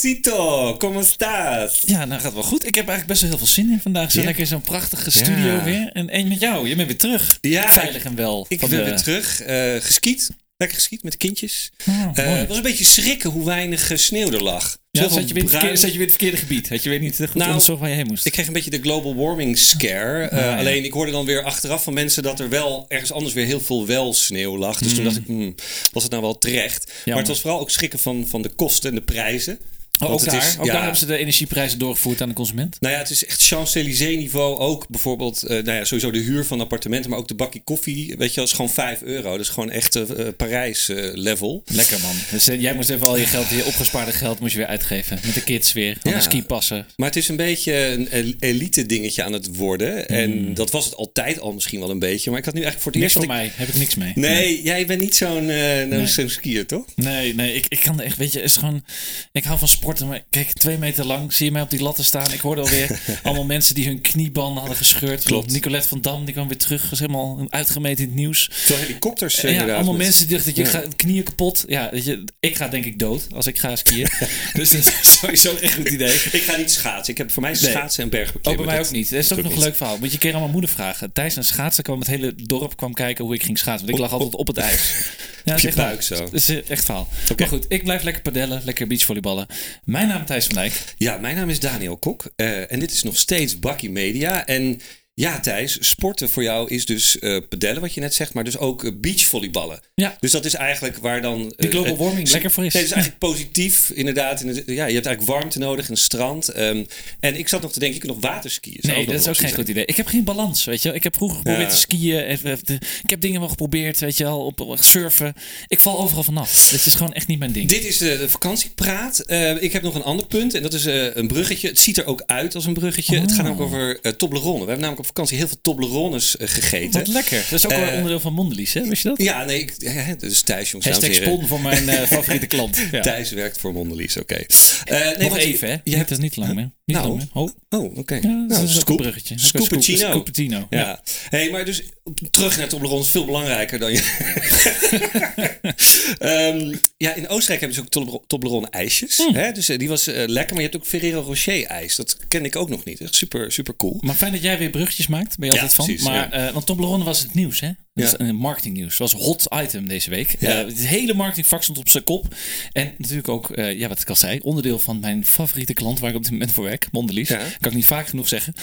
Thaisito, ¿cómo estás? Ja, nou gaat wel goed. Ik heb eigenlijk best wel heel veel zin in vandaag. Zo lekker in zo'n prachtige studio Ja. weer. En één met jou. Je bent weer terug. Ja, Veilig en wel. Ik ben de- weer terug, geskiet. Lekker geskiet met de kindjes. Oh, Eh, het was een beetje schrikken hoe weinig eh, sneeuw er lag. Ja, zat je, weer in het bruin- verkeerde, zat je weer in het verkeerde gebied. Had je weer niet goed Nou, onderzocht waar je heen moest. Ik kreeg een beetje de global warming scare. Ah, ja. Alleen ik hoorde dan weer achteraf van mensen dat er wel ergens anders weer heel veel wel sneeuw lag. Dus toen dacht ik, hmm, was het nou wel terecht? Maar het was vooral ook schrikken van, van de kosten en de prijzen. Want ook daar, is- ook ja. daar hebben ze de energieprijzen doorgevoerd aan de consument. Nou ja, het is echt Champs-Élysées niveau. Ook bijvoorbeeld, eh, nou ja, sowieso de huur van appartementen, maar ook de bakje koffie. Weet je, wel, is gewoon 5 euro. Dat is gewoon echt eh, eh, Parijs eh, level. Lekker man. Dus jij moest even al je geld, je opgespaarde geld moest je weer uitgeven. Met de kids weer. Van Ja. de skipassen. Maar het is een beetje een el- elite dingetje aan het worden. En dat was het altijd al misschien wel een beetje. Maar ik had nu eigenlijk voor het Niks eerst... voor mij. Heb ik niks mee. Nee, jij bent niet zo'n zo'n skier, toch? Nee, nee, ik, ik kan echt, weet je, is gewoon, ik hou van sporten, maar kijk, twee meter lang zie je mij op die latten staan. Ik hoorde alweer allemaal mensen die hun kniebanden hadden gescheurd. Klopt. Nicolette van Dam, die kwam weer terug, was helemaal uitgemeten in het nieuws. Veel helikopters Ja, inderdaad. allemaal met- mensen die dachten, je Ja. gaat knieën kapot. Ja, weet je, ik ga denk ik dood als ik ga skiën. dus dat is sowieso echt een goed idee. Ik ga niet schaatsen. Ik heb voor mij Nee. schaatsen en Oh, bergbeklimmen. bij mij Dat- ook niet. Dat is ook nog een leuk verhaal. Moet je een keer aan mijn moeder vragen. Tijdens een schaatsen kwam het hele dorp kwam kijken hoe ik ging schaatsen. Want ik lag altijd op het ijs. Ja, dat is echt buik waar. zo. Dat is echt verhaal. Maar goed, ik blijf lekker padellen, lekker beachvolleyballen. Mijn naam is Thijs van Dijk. Ja, mijn naam is Daniel Kok. eh, en dit is nog steeds Bakkie Media. En ja, Thijs, sporten voor jou is dus eh pedellen, wat je net zegt, maar dus ook eh, beachvolleyballen. Ja. Dus dat is eigenlijk waar dan... Die eh, global warming lekker voor is. Nee, het is eigenlijk positief, inderdaad. In het- ja, je hebt eigenlijk warmte nodig, een strand. ehm, en ik zat nog te denken, ik kan nog waterskiën. Nee, dat is ook geen goed idee. Ik heb geen balans, weet je wel. Ik heb vroeger geprobeerd Ja. te skiën. Ik heb dingen wel geprobeerd, weet je wel, op, op surfen. Ik val overal vanaf. Het is gewoon echt niet mijn ding. Dit is de, de vakantiepraat. Ik heb nog een ander punt en dat is een bruggetje. Het ziet er ook uit als een bruggetje. Het gaat Oh. namelijk over uh, Toblerone. We hebben namelijk op vakantie heel veel Toblerones eh, gegeten. Wat lekker. Dat is ook wel Eh, een onderdeel van Mondelies, hè? Wist je dat? Ja, nee, ik, ja, is Thijs, jongens. Hashtag spon voor mijn eh, favoriete klant. Ja. Thijs werkt voor Mondelies, oké. Eh, nee, Nog even, hè? Ja, Ja, het is niet lang meer. Niet Nou. lang meer. Oh, Oh, oké. ja, dat nou, scoop. een bruggetje. Scooppuccino. scoop- Scooppuccino. Ja. Ja. Hey, maar dus terug naar Toblerone is veel belangrijker dan je. Ehm, ja, in Oostenrijk hebben ze ook Tobler- Toblerone ijsjes. Hmm. Hè? Dus die was lekker. Maar je hebt ook Ferrero Rocher ijs. Dat ken ik ook nog niet. Echt super, super cool. Maar fijn dat jij weer maakt. Ben je Ja, altijd van. precies, maar, eh, want Toblerone was het nieuws, hè? Dat is Ja. een marketingnieuws. Was een hot item deze week. Ja. Eh, het hele marketingvak stond op zijn kop. En natuurlijk ook, eh, ja, wat ik al zei, onderdeel van mijn favoriete klant waar ik op dit moment voor werk, Mondelies. Ja. Kan ik niet vaak genoeg zeggen.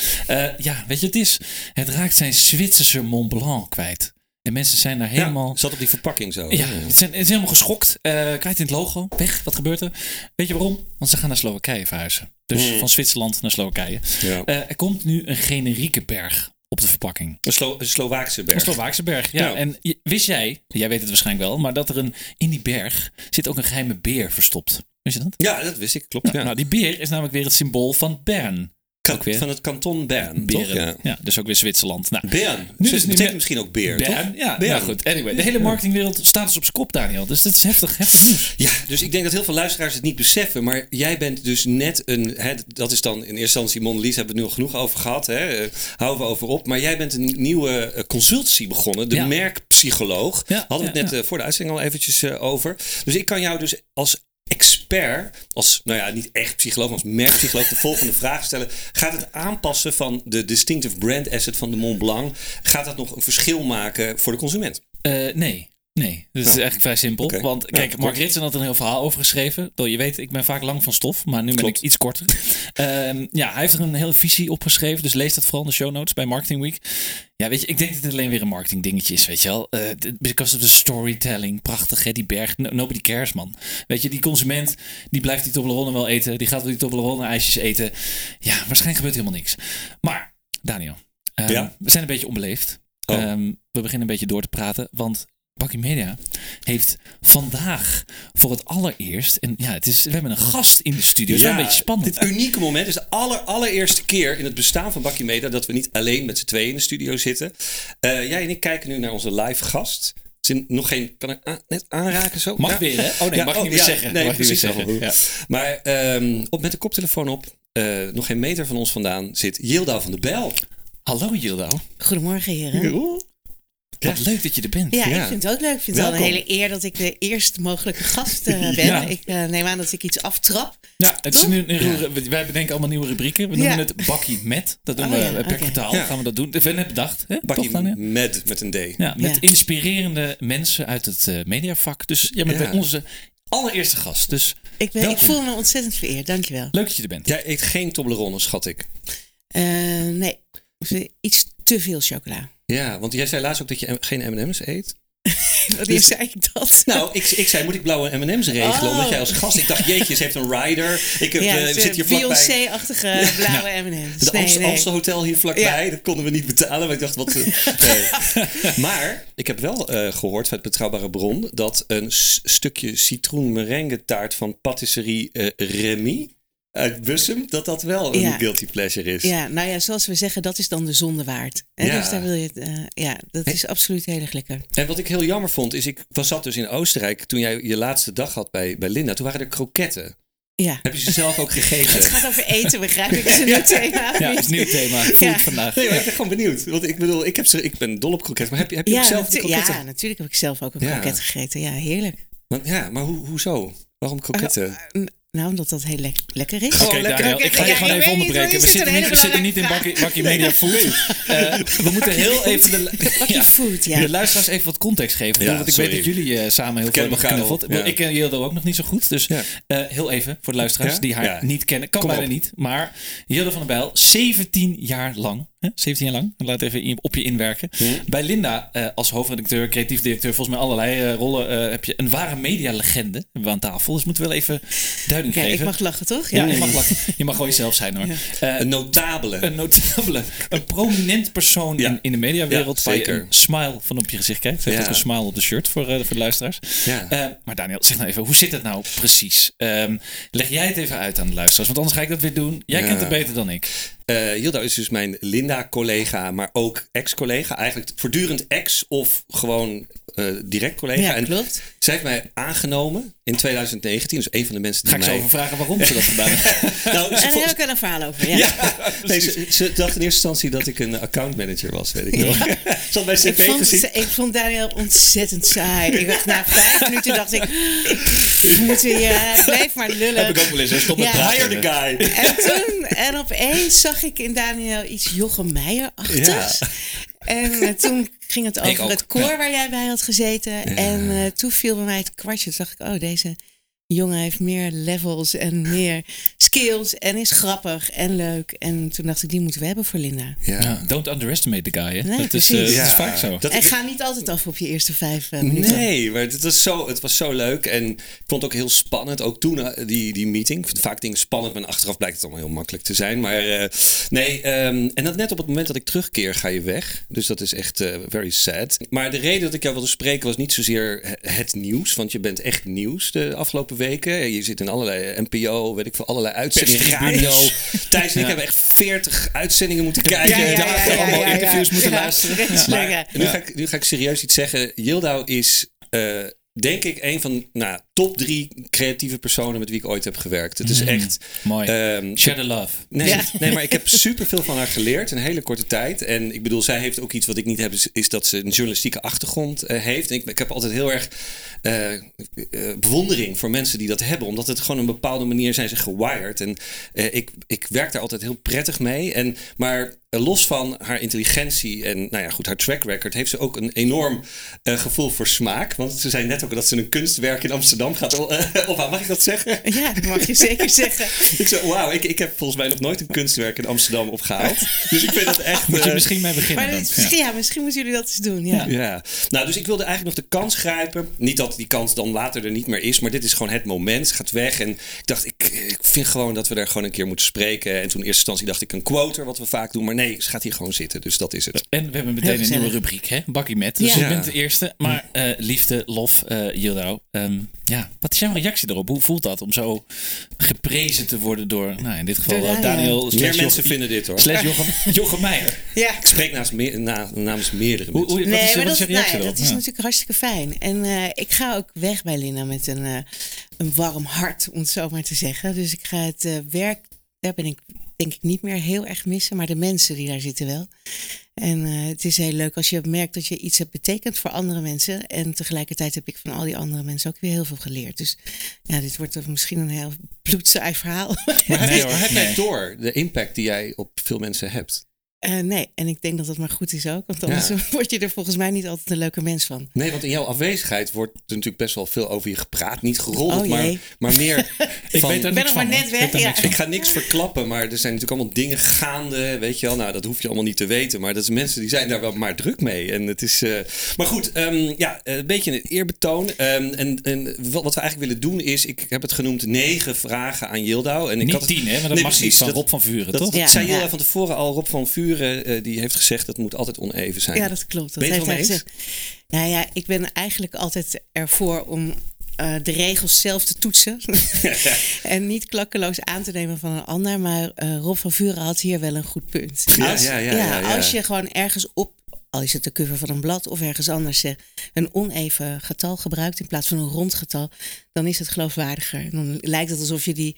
Ja, weet je, het is, het raakt zijn Zwitserse Mont Blanc kwijt. En mensen zijn daar helemaal... Ja, zat op die verpakking zo. Ja, het zijn, het is helemaal geschokt. kwijt in het logo. Weg. Wat gebeurt er? Weet je waarom? Want ze gaan naar Slowakije verhuizen. Dus van Zwitserland naar Slowakije. Hmm. Ja. Eh, er komt nu een generieke berg op de verpakking. Een, Slo een Slovaakse berg. Een Slovaakse berg, ja. Ja. En wist jij, jij weet het waarschijnlijk wel, maar dat er een, in die berg zit ook een geheime beer verstopt. Wist je dat? Ja, dat wist ik. Klopt. Ja. Nou, die beer is namelijk weer het symbool van Bern. Kan- ook weer. Van het kanton Bern, Beren. toch? Ja. Ja. dus ook weer Zwitserland. Nou, Bern. Nu is het betekent misschien ook beer, Bern, toch? ja, Bern. nou goed. Anyway, de hele marketingwereld staat dus op zijn kop, Daniel. Dus dat is heftig, heftig nieuws. Ja, dus ik denk dat heel veel luisteraars het niet beseffen. Maar jij bent dus net een. Hè, dat is dan in eerste instantie Mondelez, hebben we het nu al genoeg over gehad. Hè, eh, houden we over op. Maar jij bent een nieuwe eh, consultancy begonnen. De Ja. merkpsycholoog. Ja, Hadden we het net eh, voor de uitzending al eventjes over. Dus ik kan jou dus als als, nou ja, niet echt psycholoog, maar als merkpsycholoog de volgende vraag stellen. Gaat het aanpassen van de distinctive brand asset van de Mont Blanc, gaat dat nog een verschil maken voor de consument? Eh, nee. Nee, dat is eigenlijk vrij simpel. Want kijk. Mark Ritsen had een heel verhaal over geschreven. Je weet, ik ben vaak lang van stof, maar nu ben Klopt. ik iets korter. Ehm, ja, hij heeft er een hele visie opgeschreven. Dus lees dat vooral in de show notes bij Marketing Week. Ja, weet je, ik denk dat het alleen weer een marketing dingetje is, weet je wel. De- because of the storytelling. Prachtig, hè, die berg. No- Nobody cares, man. Weet je, die consument, die blijft die Toblerone wel eten. Die gaat wel die Toblerone ijsjes eten. Ja, waarschijnlijk gebeurt helemaal niks. Maar, Daniel, ehm, Ja? we zijn een beetje onbeleefd. Oh. Ehm, we beginnen een beetje door te praten, want Media heeft vandaag voor het allereerst, en ja, het is, we hebben een gast in de studio. Het is wel een beetje spannend. Dit unieke moment is de aller, allereerste keer in het bestaan van Bakkie Media dat we niet alleen met z'n tweeën in de studio zitten. Eh, jij en ik kijken nu naar onze live gast. Er is nog geen, kan ik aan- net aanraken zo? Mag Ja. weer, hè? Oh nee, mag je niet meer zeggen. Nee, Mag je niet precies. meer zeggen. Ja. Maar ehm, op, met de koptelefoon op, eh, nog geen meter van ons vandaan, zit Yilda van de Bel. Hallo Jildo. Goedemorgen, heren. Wat leuk dat je er bent. Ja, Ja. ik vind het ook leuk. Ik vind het wel een hele eer dat ik de eerste mogelijke gast eh, ben. Ja. Ik eh, neem aan dat ik iets aftrap. Ja, het is nu een, wij bedenken allemaal nieuwe rubrieken. We noemen Ja. het Bakkie Met. Dat doen Oh we ja, eh, per kwartaal. Ja. Gaan we dat doen. Hebben we net bedacht. Hè? Bakkie med met een D. Ja, met Ja. inspirerende mensen uit het mediavak. Dus jij bent Ja. bij onze allereerste gast. Dus Ik, ben, ik voel me ontzettend vereerd. Dankjewel. leuk dat je er bent. Jij eet geen Toblerone, schat ik. Eh, nee, iets te veel chocola. Ja, want jij zei laatst ook dat je geen M&M's eet. Wanneer Dus- zei ik dat? Nou, ik, ik zei, moet ik blauwe M&M's regelen? Oh. Omdat jij als gast... Ik dacht, jeetje, ze heeft een rider. Ik heb, ja, eh, we het, zitten hier vlakbij. Beyoncé-achtige blauwe M&M's. Het Nee, Amst- nee. Amstel Hotel hier vlakbij, Ja. dat konden we niet betalen. Maar ik dacht, wat... eh, nee. Maar ik heb wel eh, gehoord vanuit betrouwbare bron... dat een stukje citroen taart van patisserie eh, Remy uit Bussum... dat dat wel een Ja. guilty pleasure is. Ja, nou ja, zoals we zeggen, dat is dan de zonde waard. Hè? Ja. Dus daar wil je het, eh, ja, dat is absoluut heel erg lekker. En wat ik heel jammer vond, is ik was zat dus in Oostenrijk... toen jij je laatste dag had bij, bij Linda. Toen waren er kroketten. Ja. Heb je ze zelf ook gegeten? Het gaat over eten, begrijp ik. Dat is een nieuw thema. Ja, het is een nieuw thema. Voel Ja. ik vandaag. Nee, maar ik ben gewoon benieuwd. Want ik bedoel, ik, heb ze, ik ben dol op kroketten. Maar heb je, heb je Ja, zelf kroketten? ja, natuurlijk heb ik zelf ook een kroket gegeten. Ja, heerlijk. Want, ja, maar hoe, hoezo? Waarom kroketten? N- Nou, omdat dat heel lek- lekker is. Oké, lekker. Daniel, ik ga je Ja, gewoon even onderbreken. We zitten niet, we hele zitten niet in Bakkie, bakkie Media Food. Eh, we moeten heel even de, food, ja. de luisteraars even wat context geven. Ja, want ik sorry. weet dat jullie eh, samen heel veel kennen hebben geknuffeld. Ik ken Jildo ook nog niet zo goed. Dus Ja. eh, heel even voor de luisteraars Ja? die haar Ja. niet kennen. Kan Kom bijna op. niet. Maar Jildo van der Bijl, 17 jaar lang. Hè? 17 jaar lang. Laat even op je inwerken. Bij Linda eh, als hoofdredacteur, creatief directeur, volgens mij allerlei eh, rollen eh, heb je een ware medialegende hebben we aan tafel. Dus moeten we wel even duiding Ja, ik geven. mag lachen, toch? ja, je mag, lachen. je mag gewoon jezelf zijn hoor. Eh, Een notabele. een notabele, een prominent persoon Ja. in, in de mediawereld. Zeker. een smile van op je gezicht kijkt. Ze heeft Ja. ook een smile op de shirt voor, eh, voor de luisteraars. Ja. Eh, maar Daniel, zeg nou even, hoe zit het nou precies? Ehm, leg jij het even uit aan de luisteraars, want anders ga ik dat weer doen. Jij Ja. kent het beter dan ik. Eh Hilda is dus mijn Linda-collega, maar ook ex-collega. Eigenlijk voortdurend ex of gewoon eh, direct collega. Ja, en klopt. zij heeft mij aangenomen in 2019. Dus een van de mensen die Ga ik zo mij... over vragen waarom ze dat gedaan heeft. Nou, En daar heb ik een verhaal over. Ja. Ja, nee, ze, ze dacht in eerste instantie dat ik een accountmanager was, weet ik nog. Zat bij Ik cv vond, gezien. ik vond Daniel ontzettend saai. Ik dacht, na vijf minuten dacht ik, moeten je, blijf maar lullen. Heb ik ook wel eens. Hij stond met Ja. Hire the guy. En toen, en opeens zag ik in Daniel iets Jochem Meijer-achtigs. En eh, toen ging het over het koor waar jij bij had gezeten. En eh, toen viel bij mij het kwartje. Toen dacht ik, oh, deze jongen heeft meer levels en meer skills. En is grappig en leuk. En toen dacht ik, die moeten we hebben voor Linda. Ja. Ja, don't underestimate the guy. Hè? Nee, dat is, eh, dat is Ja, vaak zo. dat- en ga niet altijd af op je eerste vijf eh, minuten. Nee, maar het was, zo, het was zo leuk. En ik vond het ook heel spannend. Ook toen eh, die, die meeting. Vaak dingen spannend, maar achteraf blijkt het allemaal heel makkelijk te zijn. Maar eh, nee, ehm, en dat net op het moment dat ik terugkeer, ga je weg. Dus dat is echt eh, very sad. Maar de reden dat ik jou wilde spreken was niet zozeer he- het nieuws. Want je bent echt nieuws de afgelopen weken. Je zit in allerlei NPO, weet ik veel, allerlei uitzendingen. Radio. Thijs en ik hebben echt 40 uitzendingen moeten kijken. Dagen allemaal interviews moeten luisteren. Maar nu, ga ik, nu ga ik serieus iets zeggen. Yildau is, eh, denk ik, een van nou, top drie creatieve personen met wie ik ooit heb gewerkt. Het is echt... Mooi. Share the love. Nee, Ja. nee, maar ik heb superveel van haar geleerd in een hele korte tijd. En ik bedoel, zij heeft ook iets wat ik niet heb, is, is dat ze een journalistieke achtergrond eh, heeft. En ik, ik heb altijd heel erg eh, eh, bewondering voor mensen die dat hebben, omdat het gewoon een bepaalde manier zijn ze gewired. En ik, ik werk daar altijd heel prettig mee. En, maar los van haar intelligentie en nou ja, goed, haar track record, heeft ze ook een enorm gevoel voor smaak. Want ze zei net ook dat ze een kunstwerk in Amsterdam gaat uh, ophalen. Mag ik dat zeggen? Ja, dat mag je zeker zeggen. Ik zei, wauw, ik, ik heb volgens mij nog nooit een kunstwerk in Amsterdam opgehaald. Dus ik vind dat echt... Moet je eh, misschien mee beginnen Maar dan. dit- Ja. misschien, ja, misschien moeten jullie dat eens doen. Ja. ja, nou, dus ik wilde eigenlijk nog de kans grijpen. Niet dat die kans dan later er niet meer is, maar dit is gewoon het moment. Het gaat weg. En ik dacht, ik, ik vind gewoon dat we daar gewoon een keer moeten spreken. En toen in eerste instantie dacht ik een quoter, wat we vaak doen. Maar nee, ze gaat hier gewoon zitten. Dus dat is het. En we hebben meteen een nieuwe rubriek, hè? Bakkie met. Dus Ja. je bent de eerste. Maar eh, liefde, lof, eh Yildo. Ehm, ja, wat is jouw reactie erop? Hoe voelt dat om zo geprezen te worden door, nou in dit geval Door eh, Daniel. Daniel Meer mensen Jochem- vinden dit hoor. slash Jochem, Jochem Meijer. Ja. Ik spreek naast meer, na, namens meerdere Hoe, mensen. hoe, wat is, maar wat is dat, je nou reactie ja, erop? dat is Ja. natuurlijk hartstikke fijn. En eh, ik ga ook weg bij Linda met een, eh, een warm hart, om het zo maar te zeggen. Dus ik ga het eh, werk, daar ben ik denk ik niet meer heel erg missen, maar de mensen die daar zitten wel. En eh, het is heel leuk als je merkt dat je iets hebt betekend voor andere mensen. En tegelijkertijd heb ik van al die andere mensen ook weer heel veel geleerd. Dus ja, dit wordt misschien een heel bloedsaai verhaal. Maar Nee, heb, hoor. heb jij Nee. door de impact die jij op veel mensen hebt? Eh, nee, en ik denk dat dat maar goed is ook. Want anders Ja. word je er volgens mij niet altijd een leuke mens van. Nee, want in jouw afwezigheid wordt er natuurlijk best wel veel over je gepraat. Niet geroddeld, Oh, maar, maar meer Ik van... weet er ben niks nog maar van. net weg, Ik ja. ga niks verklappen, maar er zijn natuurlijk allemaal dingen gaande. Weet je wel, nou, dat hoef je allemaal niet te weten. Maar dat is mensen die zijn daar wel maar druk mee. En het is. eh, Maar goed, ehm, ja, een beetje een eerbetoon. Ehm, en, en wat wat we eigenlijk willen doen is, ik heb het genoemd negen vragen aan Yildau. En ik Niet had het- tien, hè? Maar dat Nee, mag precies. niet van Dat- Rob van Vuren, Dat toch? Ja. zei Yildau van tevoren al. Rob van Vuren, eh, die heeft gezegd dat het moet altijd oneven zijn. Ja, dat klopt. Dat Ben je heeft hij gezegd. Nou ja, ik ben eigenlijk altijd ervoor om eh, de regels zelf te toetsen. en niet klakkeloos aan te nemen van een ander. Maar eh, Rob van Vuren had hier wel een goed punt. Ja, als, ja, ja, ja, als je gewoon ergens op, al is het de cover van een blad of ergens anders, een oneven getal gebruikt in plaats van een rond getal, dan is het geloofwaardiger. En dan lijkt het alsof je die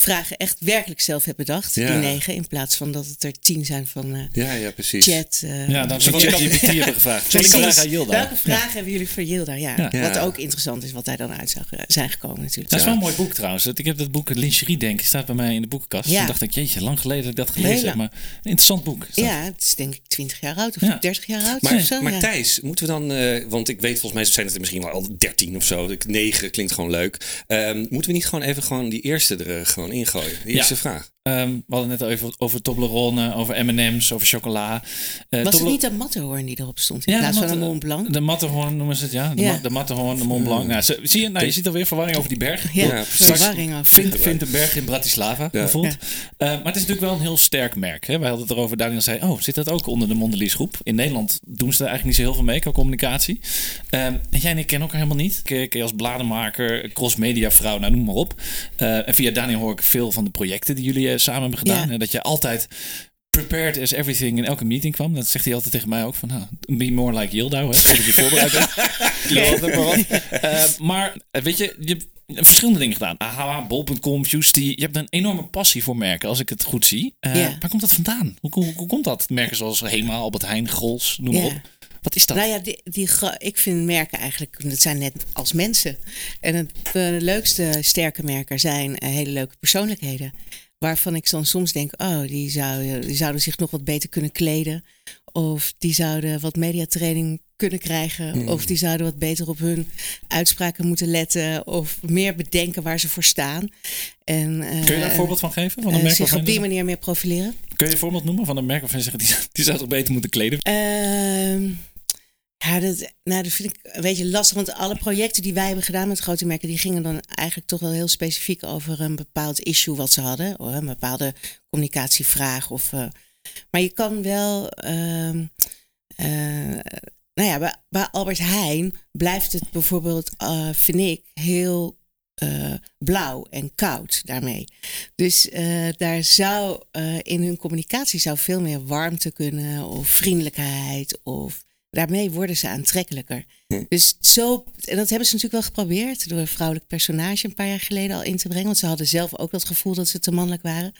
vragen echt werkelijk zelf hebt bedacht, Ja. die negen, in plaats van dat het er tien zijn van eh, ja, ja, precies. chat. eh, Ja, dan zou ik ChatGPT hebben gevraagd. Zal ik Precies. vragen aan Yilda? Welke vragen hebben jullie voor Yilda? Ja. Wat ook interessant is, wat hij dan uit zou eh, zijn gekomen natuurlijk. Dat is wel een mooi boek trouwens. Ik heb dat boek Lingerie Denken staat bij mij in de boekenkast. Ja. Toen dacht ik, jeetje, lang geleden dat ik dat gelezen Heel heb. Maar een interessant boek. is dat. Ja, het is denk ik 20 jaar oud of Ja. 30 jaar oud Maar, of zo. maar ja. Thijs, moeten we dan, eh, want ik weet volgens mij zijn het er misschien wel al 13 of zo. Ik- 9 klinkt gewoon leuk. Ehm, moeten we niet gewoon even gewoon die eerste er eh, gewoon ingooien? De eerste vraag. Ehm, we hadden net al even over Toblerone, over M&M's, over chocola. Eh, Was het niet een Matterhorn die erop stond in Ja, plaats de van een Matte- Mont Blanc? De Matterhorn noemen ze het, ja. De, Ja. Ma- de Matterhorn, de Mont Blanc. Nou, ze- zie je, nou, je ziet alweer verwarring over die berg. Ja, verwarring over. Vindt, vindt een berg in Bratislava, bijvoorbeeld. Eh, maar het is natuurlijk wel een heel sterk merk. Hè? Wij hadden het erover, Daniel zei, oh, zit dat ook onder de Mondelies groep? In Nederland doen ze er eigenlijk niet zo heel veel mee qua communicatie. Ehm, en jij en ik kennen elkaar helemaal niet. Ik ken je als bladenmaker, crossmedia vrouw, nou noem maar op. Eh, en via Daniel hoor ik veel van de projecten die jullie samen hebben gedaan. Ja. En dat je altijd prepared as everything in elke meeting kwam. Dat zegt hij altijd tegen mij ook van, nou, be more like Yildau, hè? Je voorbereid bent. Ja, dat maar wat. Eh, maar eh, weet je, je hebt verschillende dingen gedaan. AHA, bol.com, Fusty. Je hebt een enorme passie voor merken, als ik het goed zie. Eh, Ja. Waar komt dat vandaan? Hoe, hoe, hoe komt dat? Merken zoals Hema, Albert Heijn, Grols, noem maar Ja. op. Wat is dat? Nou ja, die, die, ik vind merken eigenlijk, dat zijn net als mensen. En het eh, leukste sterke merken zijn hele leuke persoonlijkheden. Waarvan ik dan soms denk, oh, die, zou, die zouden zich nog wat beter kunnen kleden. Of die zouden wat mediatraining kunnen krijgen. Of die zouden wat beter op hun uitspraken moeten letten. Of meer bedenken waar ze voor staan. En, eh, Kun je daar een voorbeeld van geven? Van een eh, merk zich op die manier meer profileren. Kun je een voorbeeld noemen van een merk waarvan je zegt, die, die zou toch beter moeten kleden? Ehm, ja, dat, nou, dat vind ik een beetje lastig. Want alle projecten die wij hebben gedaan met grote merken... die gingen dan eigenlijk toch wel heel specifiek over een bepaald issue wat ze hadden. Of een bepaalde communicatievraag. Of, eh, maar je kan wel... ehm, eh, nou ja, bij, Albert Heijn blijft het bijvoorbeeld, eh, vind ik, heel blauw en koud daarmee. Dus daar zou in hun communicatie zou veel meer warmte kunnen of vriendelijkheid of daarmee worden ze aantrekkelijker. Dus zo, en dat hebben ze natuurlijk wel geprobeerd door een vrouwelijk personage een paar jaar geleden al in te brengen, want ze hadden zelf ook dat gevoel dat ze te mannelijk waren.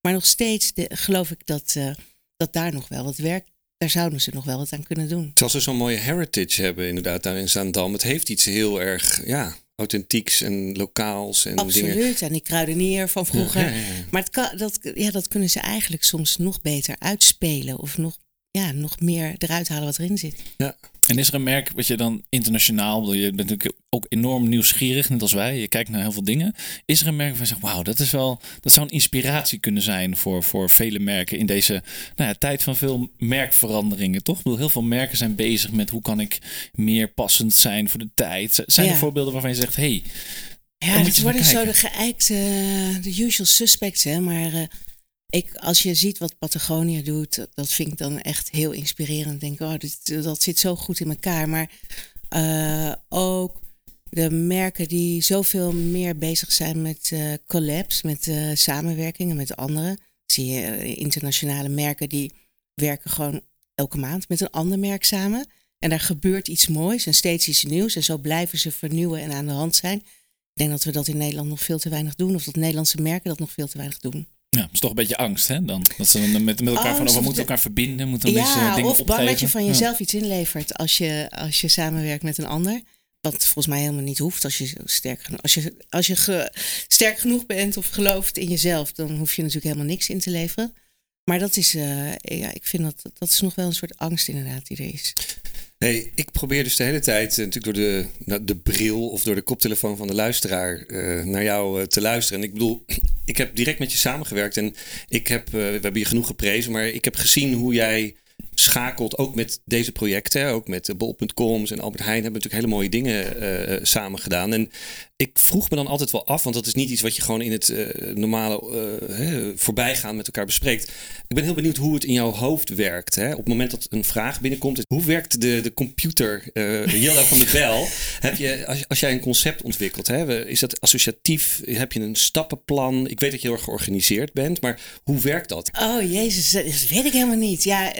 Maar nog steeds de- geloof ik dat, eh, dat daar nog wel wat werk, daar zouden ze nog wel wat aan kunnen doen. Terwijl ze zo'n mooie heritage hebben inderdaad daar in Zaandam. Het heeft iets heel erg, ja, authentieks en lokaals en dingen. Absoluut. En die kruidenier van vroeger. Ja, ja, ja. Maar het kan, dat, ja, dat kunnen ze eigenlijk soms nog beter uitspelen. Of nog, ja, nog meer eruit halen wat erin zit. Ja. En is er een merk wat je dan internationaal, bedoel, je bent natuurlijk ook enorm nieuwsgierig, net als wij, je kijkt naar heel veel dingen. Is er een merk waarvan je zegt, wauw, dat is wel, dat zou een inspiratie kunnen zijn voor, voor vele merken in deze nou ja, tijd van veel merkveranderingen, toch? Ik bedoel, heel veel merken zijn bezig met hoe kan ik meer passend zijn voor de tijd. Zijn er voorbeelden waarvan je zegt, hey, Ja, het worden zo de geëikte, de usual suspects. Hè? Maar eh, ik, als je ziet wat Patagonia doet, dat vind ik dan echt heel inspirerend. Denk, oh, dat zit zo goed in elkaar. Maar eh, ook de merken die zoveel meer bezig zijn met eh, collabs, met eh, samenwerkingen met anderen. Zie je internationale merken die werken gewoon elke maand met een ander merk samen. En daar gebeurt iets moois en steeds iets nieuws. En zo blijven ze vernieuwen en aan de hand zijn. Ik denk dat we dat in Nederland nog veel te weinig doen. Of dat Nederlandse merken dat nog veel te weinig doen. Ja, het is toch een beetje angst, hè? Dan. Dat ze dan met, met elkaar Angst van, oh, we moeten elkaar verbinden, moeten Ja, eh, dingen of bang dat je van Ja. jezelf iets inlevert als je, als je samenwerkt met een ander. Wat volgens mij helemaal niet hoeft als je sterk genoeg, als je, als je ge- sterk genoeg bent of gelooft in jezelf, dan hoef je natuurlijk helemaal niks in te leveren. Maar dat is, eh, ja, ik vind dat dat is nog wel een soort angst inderdaad die er is. Hey, ik probeer dus de hele tijd eh, natuurlijk door de, nou, de bril of door de koptelefoon van de luisteraar eh, naar jou eh, te luisteren. En ik bedoel, ik heb direct met je samengewerkt en ik heb, we hebben je genoeg geprezen, maar ik heb gezien hoe jij schakelt ook met deze projecten. Ook met de bol.coms en Albert Heijn hebben natuurlijk hele mooie dingen eh, samen gedaan. En ik vroeg me dan altijd wel af, want dat is niet iets wat je gewoon in het eh, normale eh, voorbijgaan met elkaar bespreekt. Ik ben heel benieuwd hoe het in jouw hoofd werkt. Hè? Op het moment dat een vraag binnenkomt, hoe werkt de, de computer? eh Jelle van de Bel, heb je, als, als jij een concept ontwikkelt, hè, is dat associatief? Heb je een stappenplan? Ik weet dat je heel erg georganiseerd bent, maar hoe werkt dat? Oh jezus, dat weet ik helemaal niet. Ja,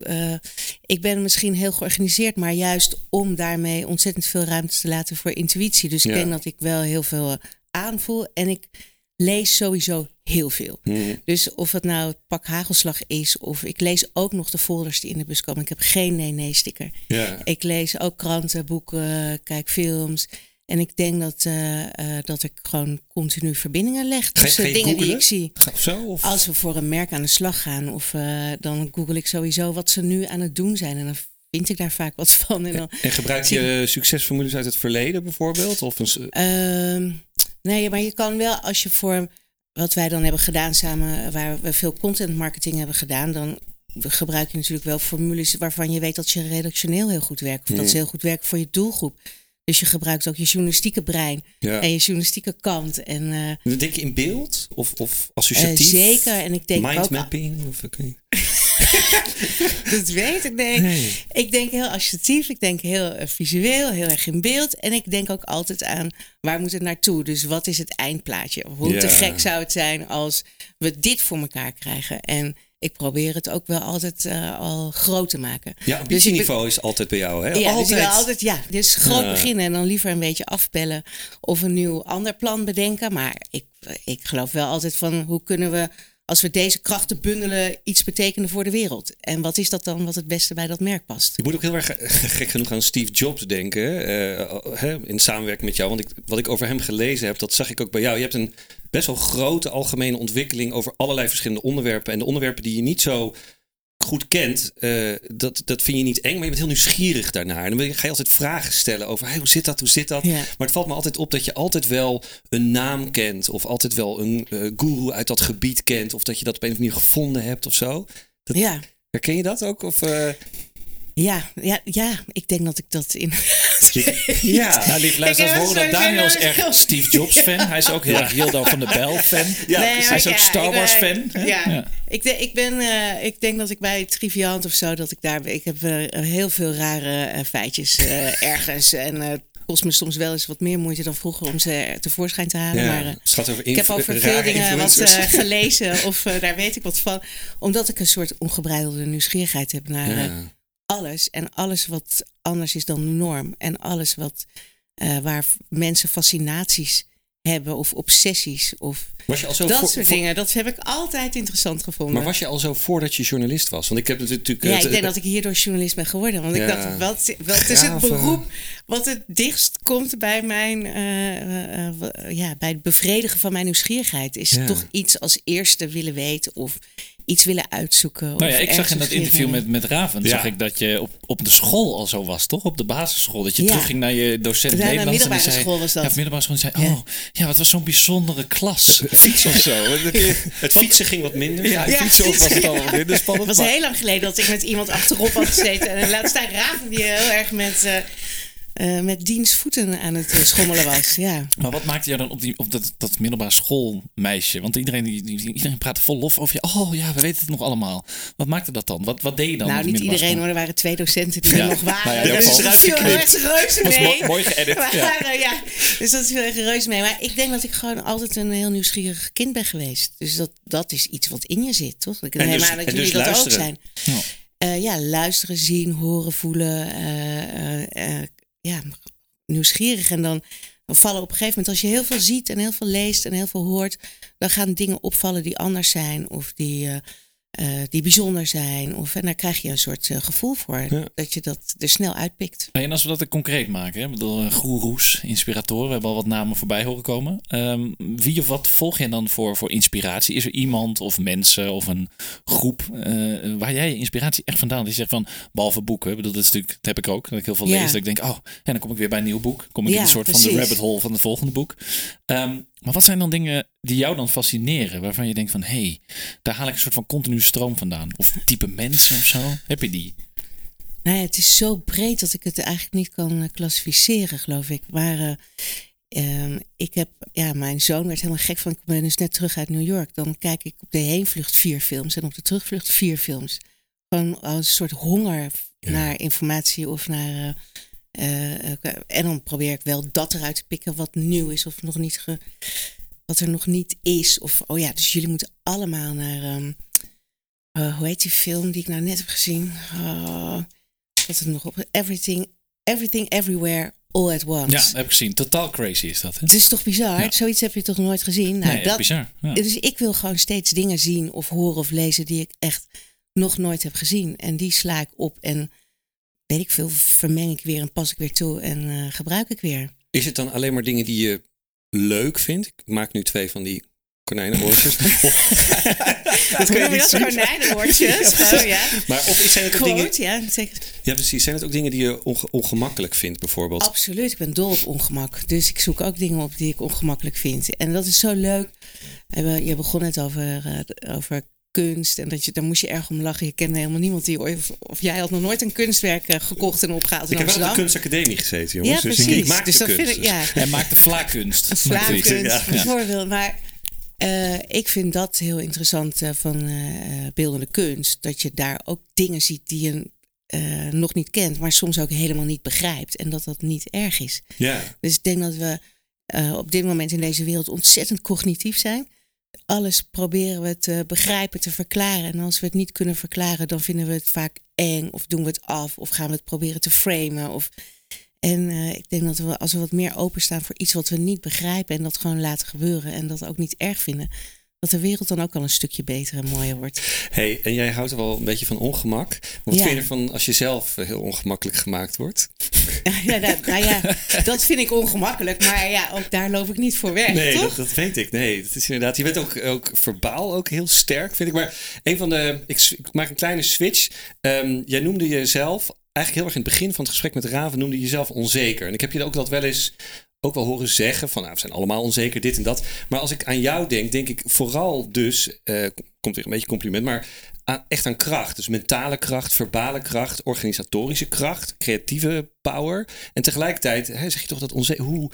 eh, eh, ik ben misschien heel georganiseerd, maar juist om daarmee ontzettend veel ruimte te laten voor intuïtie. Dus ik Ja. denk dat ik wel heel veel aanvoel en ik lees sowieso heel veel. Dus of het nou het pak hagelslag is, of ik lees ook nog de folders die in de bus komen. Ik heb geen nee-nee-sticker. Ja. Ik lees ook kranten, boeken, kijk films. En ik denk dat, eh, eh, dat ik gewoon continu verbindingen leg tussen dingen die ik zie. Of zo? Of? Als we voor een merk aan de slag gaan, of eh, dan google ik sowieso wat ze nu aan het doen zijn. En dan vind ik daar vaak wat van. En dan, En gebruik je succesformules uit het verleden bijvoorbeeld? Of een, Ehm, nee, maar je kan wel als je voor wat wij dan hebben gedaan samen, waar we veel content marketing hebben gedaan, dan gebruik je natuurlijk wel formules waarvan je weet dat ze redactioneel heel goed werken. Of dat ze heel goed werken voor je doelgroep. Dus je gebruikt ook je journalistieke brein ja. en je journalistieke kant. En eh, Denk je in beeld of, of eh, associatief? zeker. En ik denk Mindmapping? Of. Dat weet ik, nee. Nee. Ik denk heel associatief, ik denk heel eh, visueel, heel erg in beeld. En ik denk ook altijd aan waar moet het naartoe? Dus wat is het eindplaatje? Hoe te gek zou het zijn als we dit voor elkaar krijgen? En ik probeer het ook wel altijd eh, al groot te maken. Ja, Dus ik ben- ambitieniveau is altijd bij jou, hè? ja, altijd. Dus, ik wil altijd, ja, dus groot Ja. beginnen en dan liever een beetje afpellen of een nieuw ander plan bedenken. Maar ik, ik geloof wel altijd van hoe kunnen we, als we deze krachten bundelen, iets betekenen voor de wereld. En wat is dat dan wat het beste bij dat merk past? Ik moet ook heel erg gek genoeg aan Steve Jobs denken. eh, hè, in samenwerking met jou. Want ik, wat ik over hem gelezen heb, dat zag ik ook bij jou. Je hebt een best wel grote algemene ontwikkeling over allerlei verschillende onderwerpen. En de onderwerpen die je niet zo goed kent, eh, dat, dat vind je niet eng. Maar je bent heel nieuwsgierig daarnaar. En dan ga je altijd vragen stellen over hey, hoe zit dat, hoe zit dat. Ja. Maar het valt me altijd op dat je altijd wel een naam kent. Of altijd wel een eh guru uit dat gebied kent. Of dat je dat op een of andere manier gevonden hebt of zo. Dat, Ja. Herken je dat ook? Of, eh, Ja, ja, ja, ik denk dat ik dat in. ja. Nou, luisteraars, heb horen dat Daniel is erg Steve Jobs fan. Hij is ook heel erg Hildo van de Bijl fan. Ja, Nee. Hij is ook ja, Star ben- Wars fan. hè? Ja, Ja. Ik, de- ik, ben, eh, ik denk dat ik bij Triviant of zo, dat ik daar. Ik heb eh, heel veel rare eh, feitjes eh, ergens. En eh, het kost me soms wel eens wat meer moeite dan vroeger om ze tevoorschijn te halen. Ja, maar, over ik heb over veel dingen wat eh, gelezen of daar weet ik wat van. Omdat ik een soort ongebreidelde nieuwsgierigheid heb naar eh, Ja. Alles. En alles wat anders is dan de norm. En alles wat, eh, waar mensen fascinaties hebben of obsessies of Was je al zo dat voor- soort voor- dingen. Dat heb ik altijd interessant gevonden. Maar was je al zo voordat je journalist was? Want ik heb natuurlijk... ja, het- ik denk dat ik hierdoor journalist ben geworden. Want Ja. ik dacht, wat, wat is het beroep wat het dichtst komt bij mijn, eh, eh, eh, ja, bij het bevredigen van mijn nieuwsgierigheid? Is Ja. toch iets als eerste willen weten of iets willen uitzoeken. Nou ja, ik zag in dat interview met, met Raven, Ja. zag ik dat je op, op de school al zo was, toch? Op de basisschool. Dat je Ja. terugging naar je docent Ja, Nederlands. en zei, school was dat. Ja, op middelbare school. Zei, Ja. oh, ja, wat was zo'n bijzondere klas. Fietsen of zo. Het fietsen ging wat minder. Ja, Ja, fietsen was het al precies. minder spannend. Het was maar- heel lang geleden dat ik met iemand achterop had gezeten. En laat staan Raven die heel erg met, eh eh, met diens voeten aan het eh, schommelen was. Ja. Maar wat maakte jou dan op, die, op dat, dat middelbare schoolmeisje? Want iedereen, die, die- iedereen praat vol lof over je. Oh ja, we weten het nog allemaal. Wat maakte dat dan? Wat, wat deed je dan? nou, niet iedereen hoor. Er waren twee docenten die Ja. er nog waren. Nou ja, dus dat geval. viel echt reuze mee. Dat was mo- mooi geëdit. Maar, Ja. ja. Dus dat is heel erg reus mee. Maar ik denk dat ik gewoon altijd een heel nieuwsgierig kind ben geweest. Dus dat, dat is iets wat in je zit, toch? Ik neem dus- aan dat jullie dus dat ook luisteren. zijn. Ja. Eh, ja, luisteren, zien, horen, voelen. Ja, nieuwsgierig. En dan vallen op een gegeven moment, als je heel veel ziet en heel veel leest en heel veel hoort, dan gaan dingen opvallen die anders zijn of die, eh, eh, die bijzonder zijn. Of, en daar krijg je een soort eh, gevoel voor, Ja. dat je dat er snel uitpikt. En als we dat concreet maken, hè? Ik bedoel, eh, goeroes, inspiratoren, we hebben al wat namen voorbij horen komen. Ehm, wie of wat volg je dan voor, voor inspiratie? Is er iemand of mensen of een groep eh, waar jij je inspiratie echt vandaan? Die zegt van, behalve boeken, ik bedoel, dat, is natuurlijk, dat heb ik ook, dat ik heel veel Ja. lees, dat ik denk, oh, en dan kom ik weer bij een nieuw boek. Kom ik in een soort van de rabbit hole van het volgende boek. Ehm, maar wat zijn dan dingen die jou dan fascineren, waarvan je denkt van, hé, hey, daar haal ik een soort van continu stroom vandaan? Of type mensen of zo? Heb je die? Nou ja, het is zo breed dat ik het eigenlijk niet kan eh, klassificeren, geloof ik. Maar eh, ehm, ik heb, ja, mijn zoon werd helemaal gek van. Ik ben dus net terug uit New York. Dan kijk ik op de heenvlucht vier films en op de terugvlucht vier films. Gewoon als een soort honger Ja. naar informatie of naar. eh, en dan probeer ik wel dat eruit te pikken wat nieuw is of nog niet ge, wat er nog niet is. Of oh ja, dus jullie moeten allemaal naar. eh, hoe heet die film die ik nou net heb gezien? Oh, wat het nog op? Everything, everything, everywhere, all at once. Ja, heb ik gezien. Totaal crazy is dat, hè? Het is toch bizar? Ja. Zoiets heb je toch nooit gezien? Nou, nee, dat, bizar. Ja. Dus ik wil gewoon steeds dingen zien of horen of lezen die ik echt nog nooit heb gezien. En die sla ik op en weet ik veel, vermeng ik weer en pas ik weer toe en eh, gebruik ik weer. Is het dan alleen maar dingen die je leuk vindt? Ik maak nu twee van die konijnenoortjes. Of- dat kan je niet zien. Oh ja. Maar of zijn het ook dingen... Ja, zeker. Ja, precies. Zijn het ook dingen die je onge- ongemakkelijk vindt, bijvoorbeeld? Absoluut, ik ben dol op ongemak. Dus ik zoek ook dingen op die ik ongemakkelijk vind. En dat is zo leuk. Je begon net over, eh, over kunst. En dat je, daar moest je erg om lachen. Je kende helemaal niemand die ooit... Of, of jij had nog nooit een kunstwerk eh, gekocht en opgehaald in ik heb wel op de kunstacademie gezeten, jongens. ja, dus precies. ik, ik maak dus dat kunst. vind ik, ja, Hij maakt de vlaakkunst. slaapkunst Ja. bijvoorbeeld. Maar eh, ik vind dat heel interessant eh, van eh, eh, beeldende kunst. Dat je daar ook dingen ziet die je nog niet kent, maar soms ook helemaal niet begrijpt. En dat dat niet erg is. Ja, Dus ik denk dat we eh, op dit moment in deze wereld ontzettend cognitief zijn. Alles proberen we te begrijpen, te verklaren. En als we het niet kunnen verklaren, dan vinden we het vaak eng. Of doen we het af. Of gaan we het proberen te framen. Of... En eh, ik denk dat we, als we wat meer openstaan voor iets wat we niet begrijpen. En dat gewoon laten gebeuren. En dat ook niet erg vinden. Dat de wereld dan ook al een stukje beter en mooier wordt. hey, en jij houdt er wel een beetje van ongemak. Wat Ja. vind je ervan als je zelf eh, heel ongemakkelijk gemaakt wordt? ja, dat, nou ja, dat vind ik ongemakkelijk. Maar ja, ook daar loop ik niet voor weg, Nee, toch? dat, dat weet ik. Nee, dat is inderdaad. Je bent ook, ook verbaal ook heel sterk, vind ik. Maar een van de. Ik maak een kleine switch. Ehm, jij noemde jezelf. Eigenlijk heel erg in het begin van het gesprek met Raven noemde je jezelf onzeker. En ik heb je ook dat wel eens ook wel horen zeggen van nou, we zijn allemaal onzeker, dit en dat. Maar als ik aan jou denk, denk ik vooral dus, eh, komt weer een beetje compliment, maar aan, echt aan kracht. Dus mentale kracht, verbale kracht, organisatorische kracht, creatieve power. En tegelijkertijd hè, zeg je toch dat onzeker, hoe,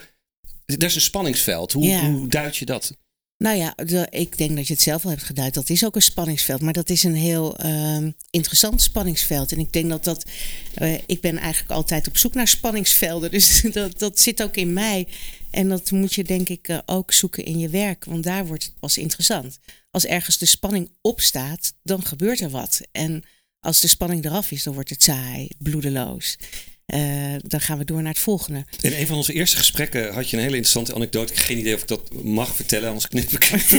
er is een spanningsveld. Hoe, hoe duid je dat? Nou ja, ik denk dat je het zelf al hebt geduid. Dat is ook een spanningsveld. Maar dat is een heel ehm, interessant spanningsveld. En ik denk dat dat. eh, ik ben eigenlijk altijd op zoek naar spanningsvelden. Dus dat, dat zit ook in mij. En dat moet je denk ik eh, ook zoeken in je werk. Want daar wordt het pas interessant. Als ergens de spanning opstaat, dan gebeurt er wat. En als de spanning eraf is, dan wordt het saai, bloedeloos. Eh, dan gaan we door naar het volgende. In een van onze eerste gesprekken had je een hele interessante anekdote. Ik heb geen idee of ik dat mag vertellen, anders knip ik het.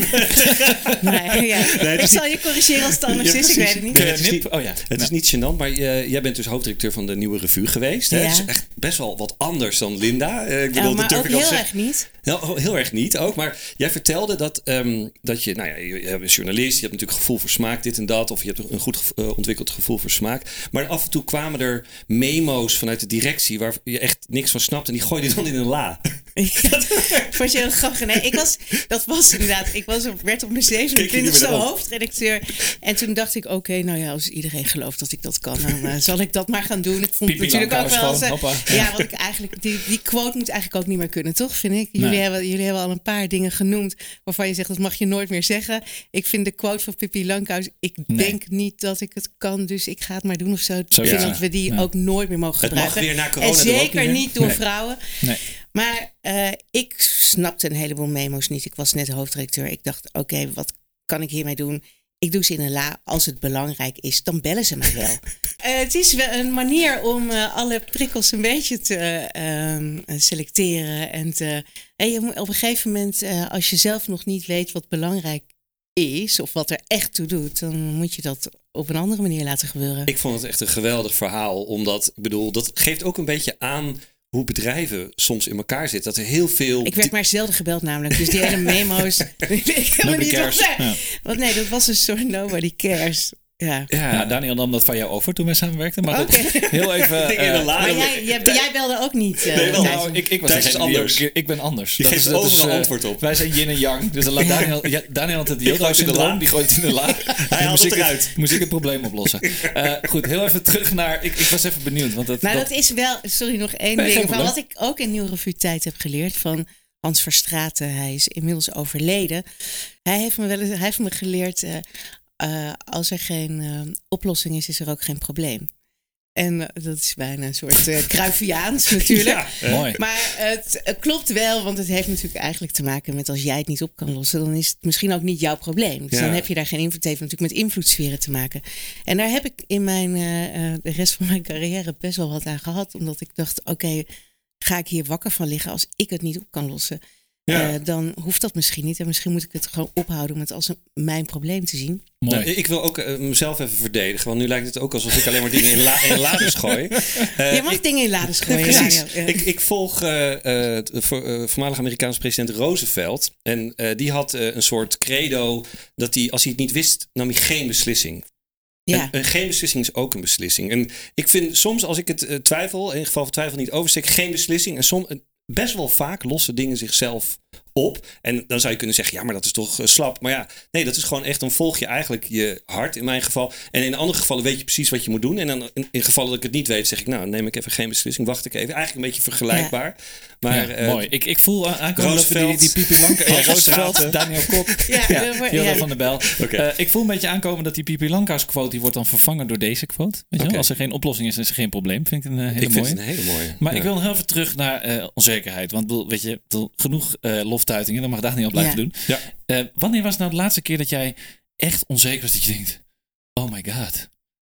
Nee, ja. Nee, het ik zal je corrigeren als het anders Ja, is. Ik weet het niet. Nee, het is Knip? niet- Oh ja. Het is niet gênant, maar je- jij bent dus hoofddirecteur van de Nieuwe Revue geweest. Hè? Ja. Het is echt best wel wat anders dan Linda. Eh, ik bedoel, Ja, dat maar ook heel erg niet. Heel, heel erg niet ook. Maar jij vertelde dat, ehm, dat je, nou ja, je, je bent journalist, je hebt natuurlijk gevoel voor smaak, dit en dat. Of je hebt een goed eh, ontwikkeld gevoel voor smaak. Maar af en toe kwamen er memo's vanuit de directie waar je echt niks van snapt. En die gooi je dan in een la. Ja, vond je heel grappig. Nee, ik was, dat was inderdaad, ik was op, werd op mijn Kijk je 27e niet meer op. hoofdredacteur. En toen dacht ik, oké, nou ja, als iedereen gelooft dat ik dat kan, dan eh, zal ik dat maar gaan doen. Ik vond het Pipi natuurlijk ook wel... eens, eh, ja, wat ik eigenlijk, die, die quote moet eigenlijk ook niet meer kunnen, toch, vind ik? Jullie, Nee. hebben, jullie hebben al een paar dingen genoemd waarvan je zegt, dat mag je nooit meer zeggen. Ik vind de quote van Pippi Langkous, ik Nee. denk niet dat ik het kan, dus ik ga het maar doen of zo. Ik vind ja. dat we die Ja. ook nooit meer mogen Het mag gebruiken. weer na corona en er zeker niet, door Nee. vrouwen. Nee. Maar eh, ik snapte een heleboel memo's niet. Ik was net hoofddirecteur. Ik dacht, oké, wat kan ik hiermee doen? ik doe ze in een la. Als het belangrijk is, dan bellen ze mij wel. Eh, het is wel een manier om eh, alle prikkels een beetje te ehm, selecteren. En, te, je moet op een gegeven moment, als je zelf nog niet weet wat belangrijk is, of wat er echt toe doet, dan moet je dat op een andere manier laten gebeuren. Ik vond het echt een geweldig verhaal, omdat, ik bedoel, dat geeft ook een beetje aan hoe bedrijven soms in elkaar zitten. Dat er heel veel... Ik werd maar zelden gebeld namelijk. Dus die hele memo's... ik helemaal Nobody niet cares. op- Ja. Want nee, dat was een soort nobody cares. Ja. ja, Ja, Daniel nam dat van jou over toen wij samenwerkten. Maar heel even... Dingen in de eh. Maar jij, jij, jij belde ook niet. eh, Nee, wel. Nou, ik, ik was Thijs is anders. ik ben anders. Je Dat geeft is- dat overal is, eh, antwoord op. Wij zijn yin en yang. Dus dan laat Daniel, ja, Daniel had het. Yoda-syndroom. Die gooit het in de la. Hij haalt moest het ik eruit. Moest ik het probleem oplossen. Eh, goed, heel even terug naar... Ik, ik was even benieuwd. Want dat, Nou, dat, dat is wel, sorry, nog één Nee, ding. Van wat ik ook in Nieuwe Revue Tijd heb geleerd van Hans Verstraeten. Hij is inmiddels overleden. Hij heeft me, wel eens, hij heeft me geleerd, eh, eh, als er geen eh, oplossing is, is er ook geen probleem. En eh, dat is bijna een soort uh, Cruyffiaans natuurlijk. Ja. Mooi. Maar het klopt wel, want het heeft natuurlijk eigenlijk te maken met als jij het niet op kan lossen, dan is het misschien ook niet jouw probleem. Dus Ja. dan heb je daar geen invloed. Het heeft natuurlijk met invloedssferen te maken. En daar heb ik in mijn, eh, eh, de rest van mijn carrière best wel wat aan gehad, omdat ik dacht: oké, ga ik hier wakker van liggen als ik het niet op kan lossen? Ja. Eh, dan hoeft dat misschien niet. En misschien moet ik het gewoon ophouden om het als een, mijn probleem te zien. Mooi. Nou, ik wil ook eh, mezelf even verdedigen, want nu lijkt het ook alsof ik alleen maar dingen in, la in lades gooi. Eh, je mag ik- dingen in lades gooien. Precies. Ja. Ik, ik volg eh, eh, voor, eh, voormalig Amerikaanse president Roosevelt. En eh, die had eh, een soort credo dat hij, als hij het niet wist, nam hij geen beslissing. ja. En, en geen beslissing is ook een beslissing. En ik vind soms, als ik het twijfel, in geval van twijfel niet oversteek, geen beslissing. En soms, best wel vaak lossen dingen zichzelf op. En dan zou je kunnen zeggen, ja, maar dat is toch eh, slap. Maar ja, nee, dat is gewoon echt, dan volg je eigenlijk je hart in mijn geval. En in andere gevallen weet je precies wat je moet doen. En dan in, in gevallen dat ik het niet weet, zeg ik, nou, neem ik even geen beslissing, wacht ik even. Eigenlijk een beetje vergelijkbaar. Maar Ja, eh, mooi. Ik, ik voel aan- aankomen dat we die, die Pipi Lanka... Ja, Hans Roosevelt, Verstraeten. Daniel Kok, Ja, ja, dat wordt- Hilda ja. van der Bel. Oké. Ik voel een beetje aankomen dat die Pipi Lanka's quote... die wordt dan vervangen door deze quote. Weet je wel? Oké. Als er geen oplossing is, is er geen probleem. Vind ik een eh, hele ik vind mooie. het een hele mooie. Maar Ja. ik wil nog heel even terug naar eh, onzekerheid. Want weet je, genoeg eh, loftuitingen. Dan mag Daniel blijven Ja. doen. Ja. Eh, wanneer was nou de laatste keer dat jij echt onzeker was? Dat je denkt, oh my god.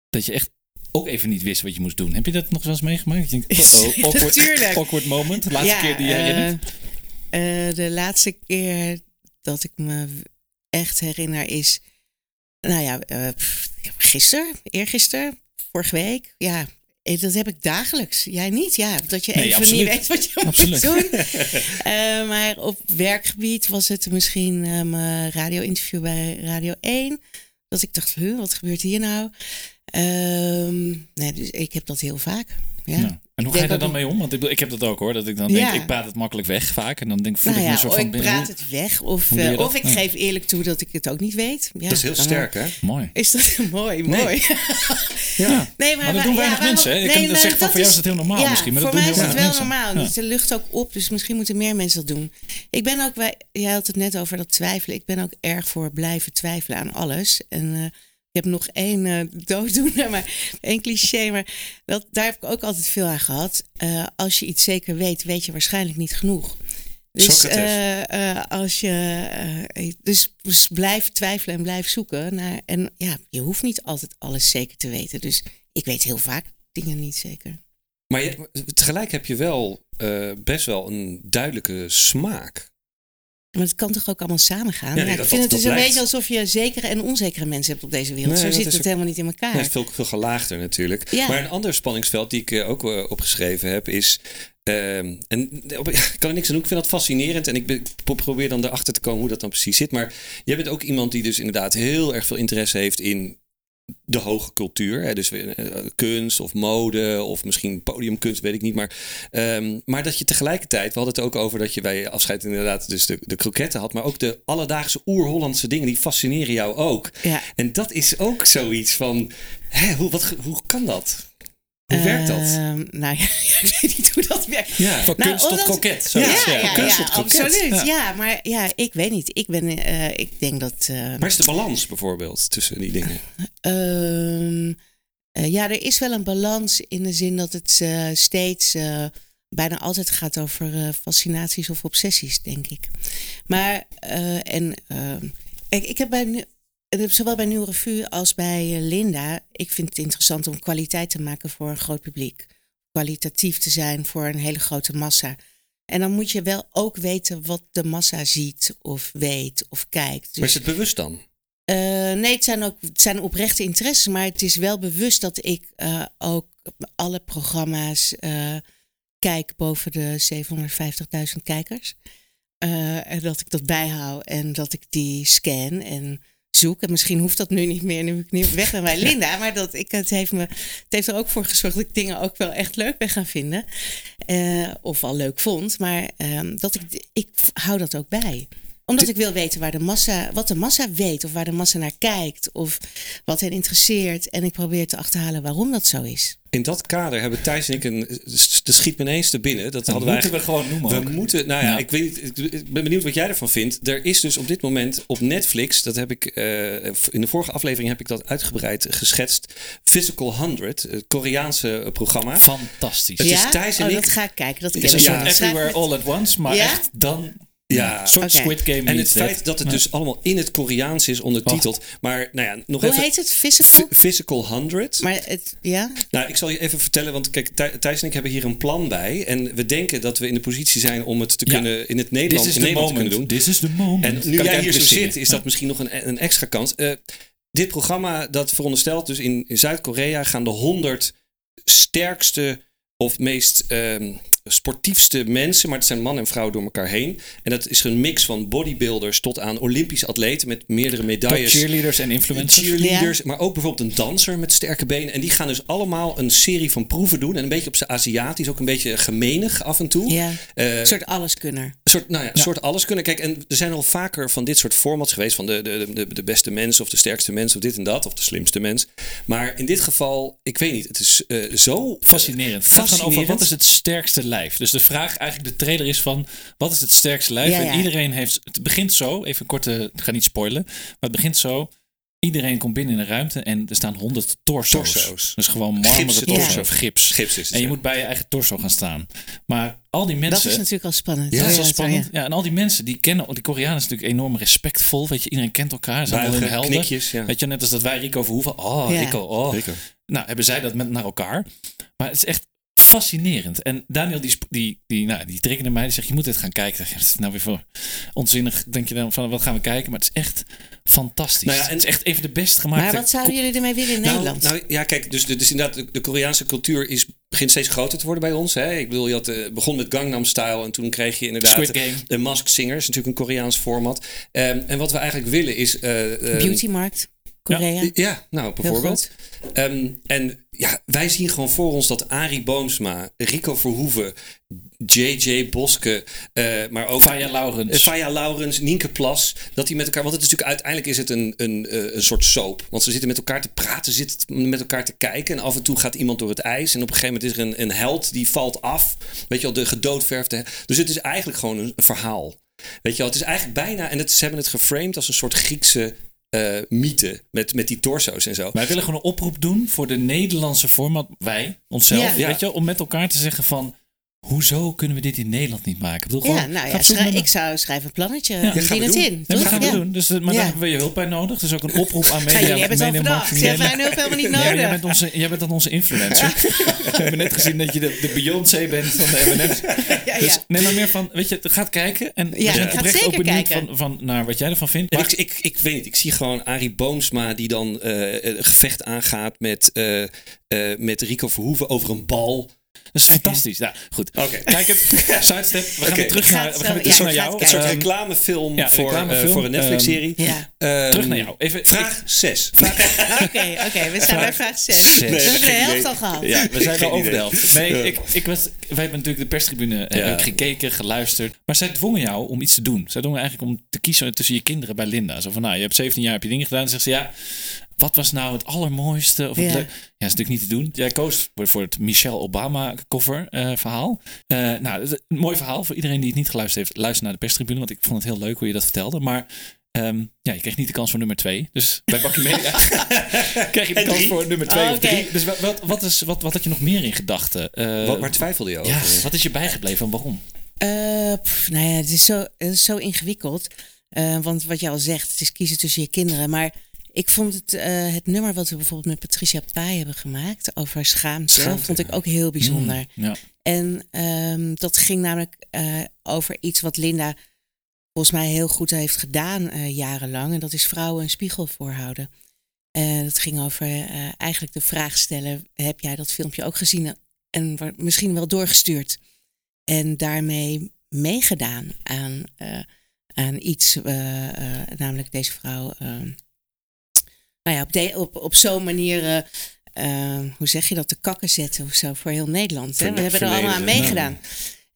Dat je echt ook even niet wist wat je moest doen. Heb je dat nog wel eens meegemaakt? Dat je denkt, uh-oh, awkward, moment. De laatste Ja, keer die je eh, eh, de laatste keer dat ik me echt herinner is, nou ja, eh, pff, gisteren, eergisteren, vorige week. Ja, dat heb ik dagelijks. Jij niet? Ja, dat je Nee, even absoluut. niet weet wat je moet doen. Eh, maar op werkgebied was het misschien eh, mijn radio-interview bij Radio 1. Dat ik dacht, huh, wat gebeurt hier nou? Ehm, nee, dus ik heb dat heel vaak. Ja. Ja. En hoe Ik ga je daar dan mee om? Want ik, ik heb dat ook hoor. Dat ik dan Ja. denk, ik praat het makkelijk weg vaak. En dan denk, voel Nou ik me ja, zo of van ik praat het weg. Of, eh, dat? of ik Ja. geef eerlijk toe dat ik het ook niet weet. Ja, Dat is heel sterk, hè? eh, Mooi. Is dat mooi, Nee. mooi. Ja. Nee, Maar dat doen weinig mensen, hè? Je nee, nee, zeggen van, voor jou is het heel normaal ja, misschien, maar dat voor doen mij is het wel normaal. Ja. Dus de lucht ook op, dus misschien moeten meer mensen dat doen. Ik ben ook, wij, jij had het net over dat twijfelen. Ik ben ook erg voor blijven twijfelen aan alles. En eh, ik heb nog één eh dooddoener, maar één cliché. Maar dat, daar heb ik ook altijd veel aan gehad. Eh, als je iets zeker weet, weet je waarschijnlijk niet genoeg. Dus, eh, als je, dus, dus blijf twijfelen en blijf zoeken. Naar, en ja, je hoeft niet altijd alles zeker te weten. Dus ik weet heel vaak dingen niet zeker. Maar je- tegelijk heb je wel best wel een duidelijke smaak. Maar het kan toch ook allemaal samengaan? Ja, ik dat- vind dat- het dus een beetje alsof je zekere en onzekere mensen hebt op deze wereld. Nee, Zo zit het ook- helemaal niet in elkaar. Het is veel, veel gelaagder natuurlijk. Ja. Maar een ander spanningsveld die ik eh, ook eh, opgeschreven heb is... ehm, en op- ik kan er niks aan doen. Ik vind dat fascinerend. En ik be- pro- probeer dan erachter te komen hoe dat dan precies zit. Maar jij bent ook iemand die dus inderdaad heel erg veel interesse heeft in de hoge cultuur. Hè? Dus eh, kunst of mode of misschien podiumkunst, weet ik niet. Maar, ehm, maar dat je tegelijkertijd, we hadden het ook over dat je bij je afscheid inderdaad dus de, de kroketten had. Maar ook de alledaagse oer-Hollandse dingen, die fascineren jou ook. Ja. En dat is ook zoiets van, hè, hoe, wat, hoe kan dat? Hoe werkt dat? Ehm, nou ja, ik weet niet hoe dat werkt. Ja, Van Nou, kunst tot kroket. Ja, ja, absoluut. Ja. Ja. maar ja, ik weet niet. Ik, ben, eh, ik denk dat... eh, Maar is de balans bijvoorbeeld tussen die dingen? Ehm, eh, ja, er is wel een balans in de zin dat het eh, steeds eh, bijna altijd gaat over eh, fascinaties of obsessies, denk ik. Maar, eh, en ehm, kijk, ik heb bij nu. Zowel bij Nieuwe Revue als bij eh, Linda, ik vind het interessant om kwaliteit te maken voor een groot publiek. Kwalitatief te zijn voor een hele grote massa. En dan moet je wel ook weten wat de massa ziet of weet of kijkt. Maar is Dus, het bewust dan? eh, nee, het zijn ook het zijn oprechte interesses, maar het is wel bewust dat ik eh, ook alle programma's kijk boven de 750.000 kijkers. En dat ik dat bijhoud en dat ik die scan en zoek. En misschien hoeft dat nu niet meer, nu ik nu weg ben bij Linda. Maar dat ik, het, heeft me, het heeft er ook voor gezorgd dat ik dingen ook wel echt leuk ben gaan vinden. Eh, of al leuk vond. Maar ehm, dat ik, ik hou dat ook bij omdat ik wil weten waar de massa, wat de massa weet, of waar de massa naar kijkt, of wat hen interesseert. En ik probeer te achterhalen waarom dat zo is. In dat kader hebben Thijs en ik een. Er schiet me ineens te binnen. Dat Dat hadden we moeten we eigenlijk. gewoon noemen We ook. moeten, nou ja, Ja. Ik, weet, niet, ik- ben benieuwd wat jij ervan vindt. Er is dus op dit moment op Netflix, dat heb ik eh, in de vorige aflevering heb ik dat uitgebreid geschetst. Physical 100, het Koreaanse programma. Fantastisch. Het is ja, Thijs en oh, ik- dat ga ik kijken. Dat is een soort Everywhere met- all at once, maar Ja? echt dan... Ja. Een soort. Squid Game En het feit dat het Ja. dus allemaal in het Koreaans is ondertiteld. Maar nou ja, nog Hoe even. heet het? Physical? Phy- Physical 100. Maar het, ja? Nou, ik zal je even vertellen, want kijk, Thij- Thijs en ik hebben hier een plan bij. En we denken dat we in de positie zijn om het te Ja. kunnen in het Nederlands, in Nederland te kunnen doen. This is the moment. En nu Kan jij hier zo zit, is dat Ja. misschien nog een, een extra kans. Eh, dit programma dat veronderstelt dus in, in Zuid-Korea gaan de 100 sterkste of meest ehm, sportiefste mensen, maar het zijn man en vrouw door elkaar heen. En dat is een mix van bodybuilders tot aan Olympische atleten met meerdere Top medailles. cheerleaders en influencers. Cheerleaders, maar ook bijvoorbeeld een danser met sterke benen. En die gaan dus allemaal een serie van proeven doen. En een beetje op zijn Aziatisch, ook een beetje gemenig af en toe. Ja. Eh, Een soort alleskunner. een soort, nou ja, een soort alles kunnen. Kijk, en er zijn al vaker van dit soort formats geweest. Van de, de, de, de beste mens of de sterkste mens of dit en dat. Of de slimste mens. Maar in dit geval, ik weet niet. Het is eh, zo Fascinerend. Het gaat gewoon over fascinerend. wat is het sterkste lijf. Dus de vraag, eigenlijk de trailer is van wat is het sterkste lijf? Ja, ja. En iedereen heeft, het begint zo, even een korte, ik ga niet spoilen. Maar het begint zo, iedereen komt binnen in een ruimte en er staan honderd torso's. Torso's. Dus gewoon marmeren Gipsen torso torso. of gips. Gips is het, En je moet bij je eigen torso gaan staan. Maar al die Dat mensen... is natuurlijk al spannend. Ja, dat is spannend. ja. En al die mensen die kennen, die Koreanen is natuurlijk enorm respectvol. Weet je, iedereen kent elkaar. Ze zijn helden. knikjes, ja. Weet je, net als dat wij Rico Verhoeven. Oh, Ja. Rico, oh. Rico. Nou, hebben zij dat met naar elkaar. Maar het is echt fascinerend. En Daniel, die, die, die, nou, die mij. Die zegt, je moet dit gaan kijken. Ik zeg, Wat is het nou weer voor onzinnig? Denk je dan van, wat gaan we kijken? Maar het is echt fantastisch. Nou ja, en- het is echt even de best gemaakte... Maar wat zouden jullie ermee willen in Nou, Nederland? nou ja, kijk, dus, dus inderdaad, de, de Koreaanse cultuur is, begint steeds groter te worden bij ons. Hè? Ik bedoel, je had, eh, begon met Gangnam Style en toen kreeg je inderdaad Squid Game. de Mask Singer, is natuurlijk een Koreaans format. Ehm, en wat we eigenlijk willen is... eh, ehm, Beautymarkt, Korea. Ja, nou bijvoorbeeld. Ehm, en ja, wij zien gewoon voor ons dat Arie Boomsma, Rico Verhoeven, JJ Boske, eh, maar ook Faya Laurens. Faya Laurens, Nienke Plas, dat die met elkaar, want het is natuurlijk uiteindelijk is het een, een, eh, een soort soap. Want ze zitten met elkaar te praten, zitten met elkaar te kijken en af en toe gaat iemand door het ijs en op een gegeven moment is er een, een held die valt af, weet je wel, de gedoodverfde. Dus het is eigenlijk gewoon een, een verhaal. Weet je wel, het is eigenlijk bijna, en het, ze hebben het geframed als een soort Griekse eh, mythe met, met die torso's en zo. Wij willen gewoon een oproep doen voor de Nederlandse format. Wij, onszelf. Ja. Weet je, om met elkaar te zeggen van... Hoezo kunnen we dit in Nederland niet maken? Ik bedoel, gewoon, Ja, nou ja, ik zou schrijven een plannetje. Ja, Ja, dat gaan we het doen. in. Ja, dat gaan we Ja. doen. Dus, eh, maar Ja. daar hebben we je hulp bij nodig. Dus ook een oproep aan Ja, media. jullie hebben het al marketing. Ze hebben mijn hulp helemaal niet nodig. jij, bent onze, jij bent dan onze influencer. we hebben net gezien dat je de, de Beyoncé bent van de M&M's. Ja, Dus ja. neem maar meer van, weet je, gaat kijken. En we Ja, zijn gaat oprecht zeker ook benieuwd van, van naar wat jij ervan vindt. Maar ik, ik, ik weet niet, ik zie gewoon Arie Boomsma die dan eh, een gevecht aangaat met, eh, eh, met Rico Verhoeven over een bal. Dat is fantastisch. Nou, goed. Oké. Kijk het. Sidestep. We gaan weer terug naar, het we gaan weer terug ja, naar jou. het Een soort Ehm, reclamefilm, ja, voor, reclamefilm. eh, voor een Netflix-serie. Ja. Ehm, terug naar jou. Even, Vraag 6. Oké, oké, we zijn bij vraag 6. Zes. We Nee, hebben de helft idee. al gehad. Ja, we zijn Geen al over de helft. Nee, Ja. ik, ik was, wij hebben natuurlijk de perstribune eh, Ja. gekeken, geluisterd. Maar zij dwongen jou om iets te doen. Zij dwongen eigenlijk om te kiezen tussen je kinderen bij Linda. Zo van, nou, je hebt 17 jaar, heb je dingen gedaan. Dan zegt ze, ja, wat was nou het allermooiste? Of het Ja. leuk- ja, dat is natuurlijk niet te doen. Jij koos voor, voor het Michelle Obama cover eh, verhaal. Eh, nou, is een mooi verhaal voor iedereen die het niet geluisterd heeft. Luister naar de perstribune, want ik vond het heel leuk hoe je dat vertelde. Maar ehm, ja, je kreeg niet de kans voor nummer twee. Dus bij Bakkie Media krijg je de En kans drie. voor nummer twee Oh, of oké. drie. Dus wat, wat, is, wat, wat had je nog meer in gedachten? Eh, Wat, waar twijfelde je over? ja, wat is je bijgebleven en waarom? Eh, pff, nou ja, het is zo, het is zo ingewikkeld. Eh, want wat jij al zegt, het is kiezen tussen je kinderen. Maar Ik vond het, eh, het nummer wat we bijvoorbeeld met Patricia Pai hebben gemaakt over schaamte, Schaamte, vond ik ook heel bijzonder. Mm, ja. En ehm, dat ging namelijk eh, over iets wat Linda volgens mij heel goed heeft gedaan eh, jarenlang. En dat is vrouwen een spiegel voorhouden. En dat ging over eigenlijk de vraag stellen: heb jij dat filmpje ook gezien en misschien wel doorgestuurd? En daarmee meegedaan aan, aan iets, namelijk deze vrouw. Nou ja, op, de, op, op zo'n manier, eh, eh, hoe zeg je dat, te kakken zetten of zo voor heel Nederland. Hè? We hebben er allemaal aan meegedaan.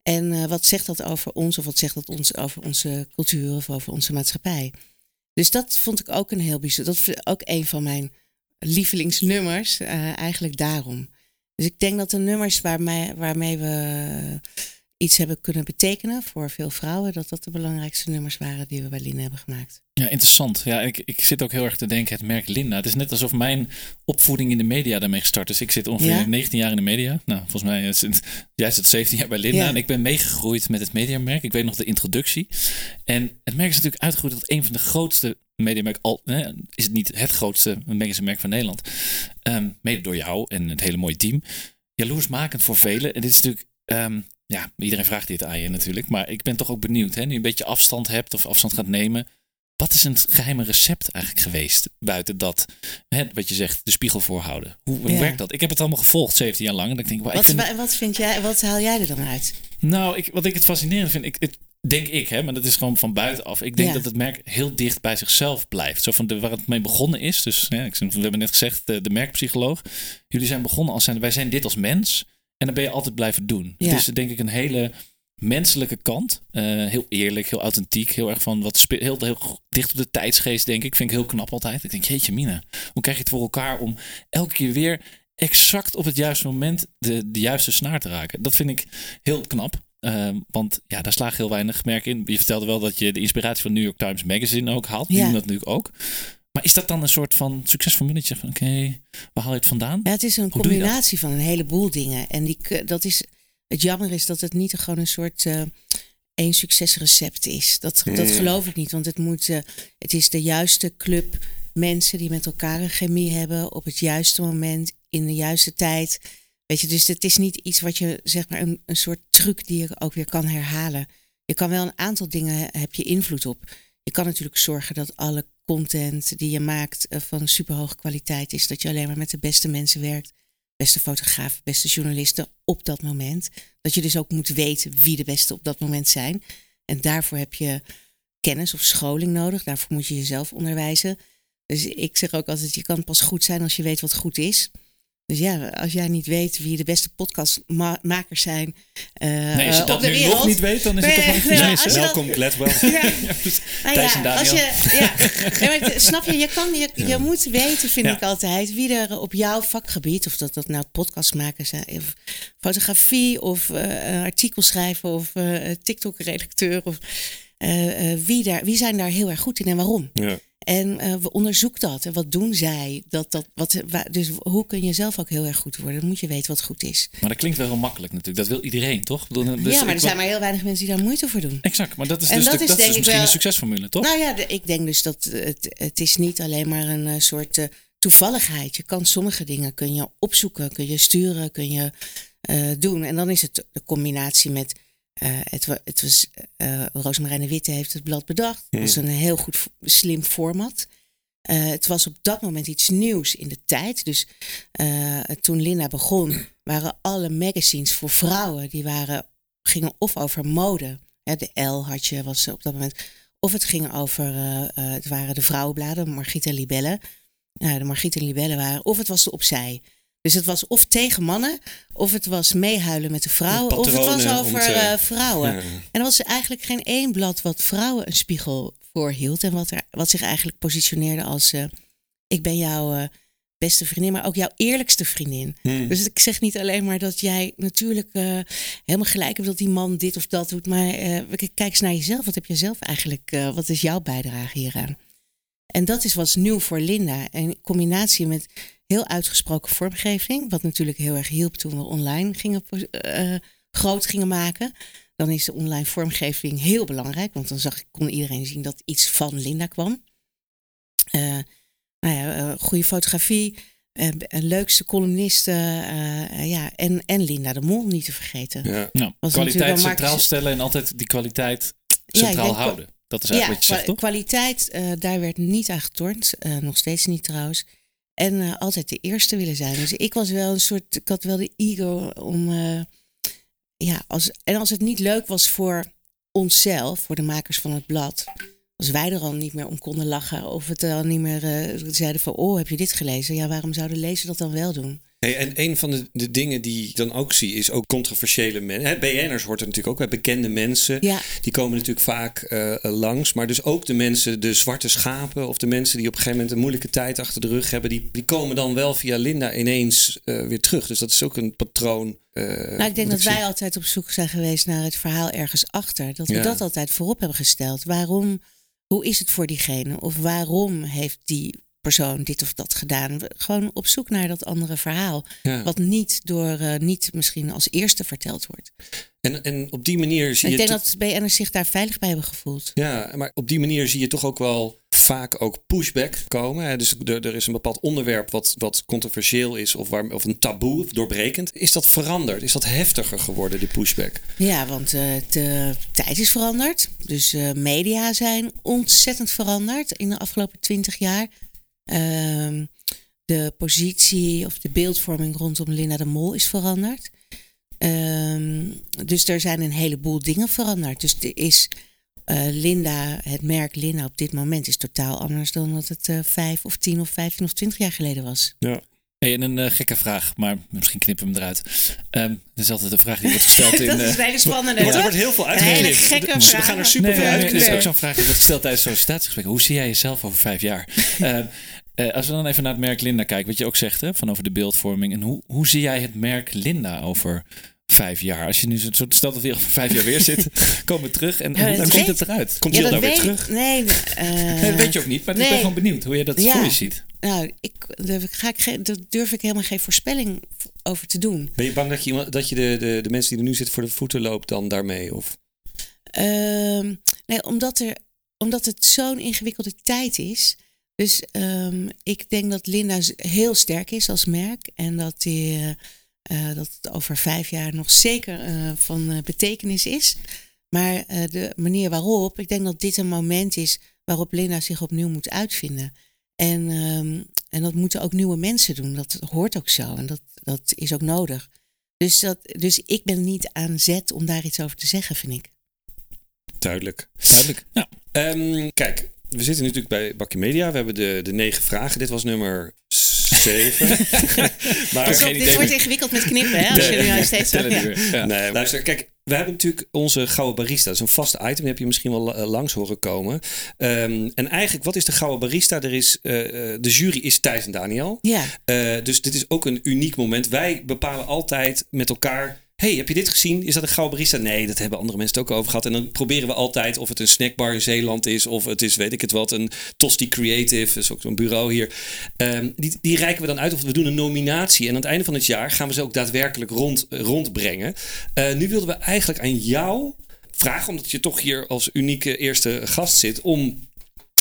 En eh, wat zegt dat over ons of wat zegt dat ons over onze cultuur of over onze maatschappij? Dus dat vond ik ook een heel bijzonder. Dat is ook een van mijn lievelingsnummers, eigenlijk daarom. Dus ik denk dat de nummers waarmee, waarmee we iets hebben kunnen betekenen voor veel vrouwen, dat dat de belangrijkste nummers waren die we bij Lina hebben gemaakt. Ja, interessant. Ja, ik, ik zit ook heel erg te denken, het merk Linda. Het is net alsof mijn opvoeding in de media daarmee gestart is. Ik zit ongeveer Ja? 19 jaar in de media. Nou, volgens mij is het, jij zit 17 jaar bij Linda. Ja. En ik ben meegegroeid met het mediamerk. Ik weet nog de introductie. En het merk is natuurlijk uitgegroeid tot een van de grootste mediamerk. Al, hè, is het niet het grootste magazinemerk van Nederland. Ehm, mede door jou en het hele mooie team. Jaloersmakend voor velen. En dit is natuurlijk... ehm, ja, iedereen vraagt dit aan je natuurlijk. Maar ik ben toch ook benieuwd. Hè? Nu je een beetje afstand hebt of afstand gaat nemen. Wat is een geheime recept eigenlijk geweest? Buiten dat, hè, wat je zegt, de spiegel voorhouden. Hoe, hoe Ja. werkt dat? Ik heb het allemaal gevolgd 17 jaar lang. En ik denk, wauw, ik Wat, vind, wa- wat vind jij, wat haal jij er dan uit? nou, ik, wat ik het fascinerend vind, ik, het, denk ik, hè, maar dat is gewoon van buitenaf. Ik denk Ja. dat het merk heel dicht bij zichzelf blijft. Zo van de, waar het mee begonnen is. Dus ja, ik, we hebben net gezegd, de, de merkpsycholoog. Jullie zijn begonnen als zijn, wij zijn dit als mens. En dan ben je altijd blijven doen. Ja. Het is denk ik een hele menselijke kant. Eh, heel eerlijk, heel authentiek. Heel erg van wat spe- heel, heel dicht op de tijdsgeest, denk ik. Vind ik heel knap altijd. Ik denk, jeetje mina, hoe krijg je het voor elkaar om elke keer weer exact op het juiste moment de, de juiste snaar te raken? Dat vind ik heel knap. Eh, want ja, daar slagen heel weinig merken in. Je vertelde wel dat je de inspiratie van New York Times Magazine ook haalt. Die Ja. doen dat natuurlijk ook. Maar is dat dan een soort van succesformule? Dat je zegt van oké, waar haal je het vandaan? Ja, het is een Hoe combinatie van een heleboel dingen. En die, dat is, het jammer is dat het niet gewoon een soort eh één succesrecept is. Dat, dat geloof ik niet, want het, moet, eh, het is de juiste club mensen die met elkaar een chemie hebben op het juiste moment, in de juiste tijd. Weet je, dus het is niet iets wat je, zeg maar, een, een soort truc die je ook weer kan herhalen. Je kan wel een aantal dingen, heb je invloed op. Je kan natuurlijk zorgen dat alle content die je maakt eh, van superhoge kwaliteit is. Dat je alleen maar met de beste mensen werkt. Beste fotografen, beste journalisten op dat moment. Dat je dus ook moet weten wie de beste op dat moment zijn. En daarvoor heb je kennis of scholing nodig. Daarvoor moet je jezelf onderwijzen. Dus ik zeg ook altijd, je kan pas goed zijn als je weet wat goed is. Dus ja, als jij niet weet wie de beste podcastmakers zijn eh Nee, als je eh, dat op de nu wereld. nog niet weet, dan is het toch wel mis, dat- Welkom Gladwell. Ja. Nou en ja, als Daniel. je, ja. Nee, maar het- snap je, je, kan, je, je moet weten, vind Ja. ik altijd, wie er op jouw vakgebied, of dat, dat nou podcast maken zijn, of fotografie, of eh, een artikel schrijven, of eh, TikTok-redacteur, of eh, eh, wie, daar, wie zijn daar heel erg goed in en waarom? Ja. En eh, we onderzoek dat. En wat doen zij? Dat, dat, wat, wa- dus hoe kun je zelf ook heel erg goed worden? Dan moet je weten wat goed is. Maar dat klinkt wel heel makkelijk natuurlijk. Dat wil iedereen, toch? Dus ja, maar er zijn maar heel weinig mensen die daar moeite voor doen. Exact, maar dat is, En dus, dat de- is dat misschien wel- een succesformule, toch? Nou ja, de- ik denk dus dat het, het is niet alleen maar een eh, soort eh, toevalligheid. Je kan sommige dingen kun je opzoeken, kun je sturen, kun je eh, doen. En dan is het de combinatie met. Eh, het, wa- het was. Roosmarijn de Witte heeft het blad bedacht. Het was een heel goed, slim format. Eh, het was op dat moment iets nieuws in de tijd. Dus toen Linda begon, waren alle magazines voor vrouwen. Die waren, gingen of over mode. Hè, de L had je, was op dat moment. Of het ging over, het waren de vrouwenbladen, Margriet en Libelle. Ja, de Margriet en Libelle waren, of het was de opzij. Dus het was of tegen mannen, of het was meehuilen met de vrouwen, of het was over te- eh, vrouwen. Ja. En er was eigenlijk geen één blad wat vrouwen een spiegel voorhield. En wat, er, wat zich eigenlijk positioneerde als: eh, Ik ben jouw eh, beste vriendin, maar ook jouw eerlijkste vriendin. Hmm. Dus ik zeg niet alleen maar dat jij natuurlijk helemaal gelijk hebt dat die man dit of dat doet. Maar kijk eens naar jezelf. Wat heb je zelf eigenlijk? wat is jouw bijdrage hieraan? En dat is wat nieuw voor Linda. En in combinatie met heel uitgesproken vormgeving. Wat natuurlijk heel erg hielp toen we online gingen, eh, groot gingen maken. Dan is de online vormgeving heel belangrijk. Want dan zag, kon iedereen zien dat iets van Linda kwam. Eh, nou ja, eh, goede fotografie, een leukste columniste. eh, ja, en, en Linda de Mol niet te vergeten. Ja. Nou, kwaliteit centraal Marcus- stellen en altijd die kwaliteit centraal denk- houden. Dat is Ja, eigenlijk wat je zegt, kwa- toch? kwaliteit, eh, daar werd niet aan getornd. Eh, nog steeds niet trouwens. En eh, altijd de eerste willen zijn. Dus ik was wel een soort, ik had wel de ego om, ja, als, en als het niet leuk was voor onszelf, voor de makers van het blad, als wij er al niet meer om konden lachen, of het al niet meer zeiden van, oh, heb je dit gelezen? Ja, waarom zou de lezer dat dan wel doen? Hey, en een van de, de dingen die ik dan ook zie, is ook controversiële mensen. BN'ers hoort er natuurlijk ook bij, bekende mensen. Ja, Die komen natuurlijk vaak eh, langs. Maar dus ook de mensen, de zwarte schapen of de mensen die op een gegeven moment een moeilijke tijd achter de rug hebben, die, die komen dan wel via Linda ineens eh, weer terug. Dus dat is ook een patroon. eh, nou, ik denk dat wij altijd op zoek zijn geweest naar het verhaal ergens achter. Dat we Ja. dat altijd voorop hebben gesteld. Waarom, hoe is het voor diegene? Of waarom heeft die persoon dit of dat gedaan? Gewoon op zoek naar dat andere verhaal. Ja. Wat niet door, eh, niet misschien als eerste verteld wordt. En, en op die manier zie ik je. denk to- dat BN'ers zich daar veilig bij hebben gevoeld. Ja, maar op die manier zie je toch ook wel vaak ook pushback komen. Hè? Dus er, er is een bepaald onderwerp wat, wat controversieel is of, waar, of een taboe of doorbrekend. Is dat veranderd? Is dat heftiger geworden, die pushback? Ja, want eh, de tijd is veranderd. Dus eh, media zijn ontzettend veranderd in de afgelopen twintig jaar. Ehm, de positie of de beeldvorming rondom Linda de Mol is veranderd. Ehm, dus er zijn een heleboel dingen veranderd. Dus er is eh, Linda, het merk Linda op dit moment is totaal anders dan dat het eh, vijf of tien of vijftien of twintig jaar geleden was. Ja. Hey, en een eh, gekke vraag, maar misschien knippen we hem eruit. Ehm dat is altijd een vraag die wordt gesteld in... dat eh, is een hele spannende. Er wordt heel veel uitgeknipt. gekke Dus we vraag. gaan er super Nee, veel nee, nee, uitknippen. dat is ook zo'n vraag die wordt gesteld tijdens sollicitatiegesprekken. Hoe zie jij jezelf over vijf jaar? Eh, eh, als we dan even naar het merk Linda kijken, wat je ook zegt hè, van over de beeldvorming. En hoe, hoe zie jij het merk Linda over vijf jaar? Als je nu zo, stelt dat we hier over vijf jaar weer zitten, komen we terug en, Ja, en hoe, ziet het eruit? Komt Ja, dat nou weer terug? Nee, eh, Nee, dat weet je ook niet, maar ik ben gewoon benieuwd hoe je dat Ja. voor je ziet. Nou, ik, daar, ga ik daar durf ik helemaal geen voorspelling over te doen. Ben je bang dat je, iemand- dat je de, de, de mensen die er nu zitten voor de voeten loopt dan daarmee? Of? Ehm, nee, omdat, er, omdat het zo'n ingewikkelde tijd is. Dus ehm, ik denk dat Linda heel sterk is als merk. En dat, die, eh, eh, dat het over vijf jaar nog zeker eh, van betekenis is. Maar de manier waarop, ik denk dat dit een moment is waarop Linda zich opnieuw moet uitvinden. En, ehm, en dat moeten ook nieuwe mensen doen. Dat hoort ook zo. En dat, dat is ook nodig. Dus, dat, dus ik ben niet aan zet om daar iets over te zeggen, vind ik. Duidelijk. Duidelijk. Ehm, kijk, we zitten natuurlijk bij Bakje Media. We hebben de, de negen vragen. Dit was nummer zeven. maar op, dit idee wordt ingewikkeld met knippen, hè? Als Nee. jullie nou steeds. Tellen Ja. die weer. Ja. Nee, luister, kijk, we hebben natuurlijk onze Gouden Barista. Dat is een vast item, die heb je misschien wel eh, langs horen komen. Ehm, en eigenlijk, wat is de Gouden Barista? Er is, eh, eh, de jury is Thijs en Daniel. Ja, Eh, dus dit is ook een uniek moment. Wij bepalen altijd met elkaar. Hey, heb je dit gezien? Is dat een gouden barista? Nee, dat hebben andere mensen het ook over gehad. En dan proberen we altijd of het een snackbar in Zeeland is... of het is, weet ik het wat, een Tosti Creative. Dat is ook zo'n bureau hier. Ehm, die, die reiken we dan uit of we doen een nominatie. En aan het einde van het jaar gaan we ze ook daadwerkelijk rond, rondbrengen. Eh, nu wilden we eigenlijk aan jou vragen... omdat je toch hier als unieke eerste gast zit... om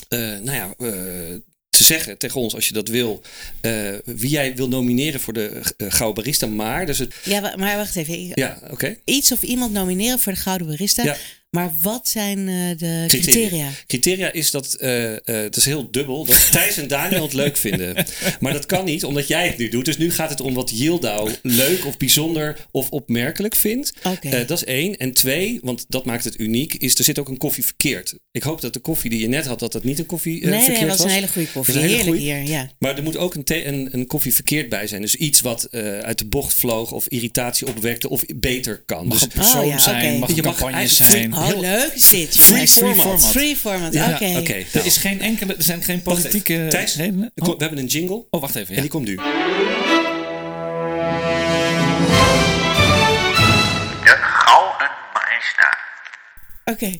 eh, nou ja, eh, te zeggen tegen ons, als je dat wil, eh, wie jij wil nomineren voor de uh, Gouden Barista. Maar, dus het, ja maar wacht even. Ja, oké. Iets of iemand nomineren voor de Gouden Barista. Ja. Maar wat zijn eh, de Criteria. criteria? Criteria is dat, eh, eh, het is heel dubbel, dat Thijs en Daniel het leuk vinden. Maar dat kan niet, omdat jij het nu doet. Dus nu gaat het om wat Yildau leuk of bijzonder of opmerkelijk vindt. Eh, dat is één. En twee, want dat maakt het uniek, is er zit ook een koffie verkeerd. Ik hoop dat de koffie die je net had, dat dat niet een koffie nee, verkeerd nee, dat was was. een hele goede koffie. Een hele Heerlijk goeie. hier, ja. Maar er moet ook een, thee- een, een koffie verkeerd bij zijn. Dus iets wat eh, uit de bocht vloog of irritatie opwekte of beter kan. Mag Dus een persoon Oh, ja, zijn, oké. mag een Je mag campagne eigenlijk zijn. Oh, Heel- leuk is dit. Free jongens. format. Free format, Ja, oké. oké. Er Nou, is geen enkele, er zijn geen politieke Thijs, Oh, we hebben een jingle oh, wacht even. en die komt nu. De Gouden Barista. Oké.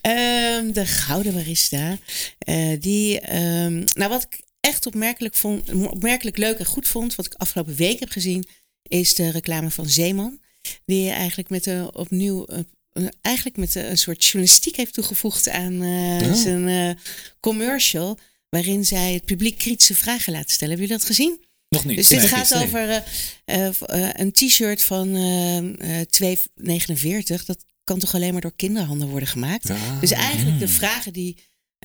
Ehm, de Gouden Barista. eh, die, ehm, nou, wat ik echt opmerkelijk, vond, opmerkelijk leuk en goed vond, wat ik afgelopen week heb gezien, is de reclame van Zeeman. Die eigenlijk met een opnieuw. Eh, eh, eigenlijk met een soort journalistiek heeft toegevoegd aan eh, Oh. zijn eh, commercial. waarin zij het publiek kritische vragen laat stellen. Heb je dat gezien? Nog niet. Dus dit Nee. gaat over eh, eh, eh, een t-shirt van eh, eh, 2,49. Dat kan toch alleen maar door kinderhanden worden gemaakt? Dus eigenlijk de Hmm. vragen die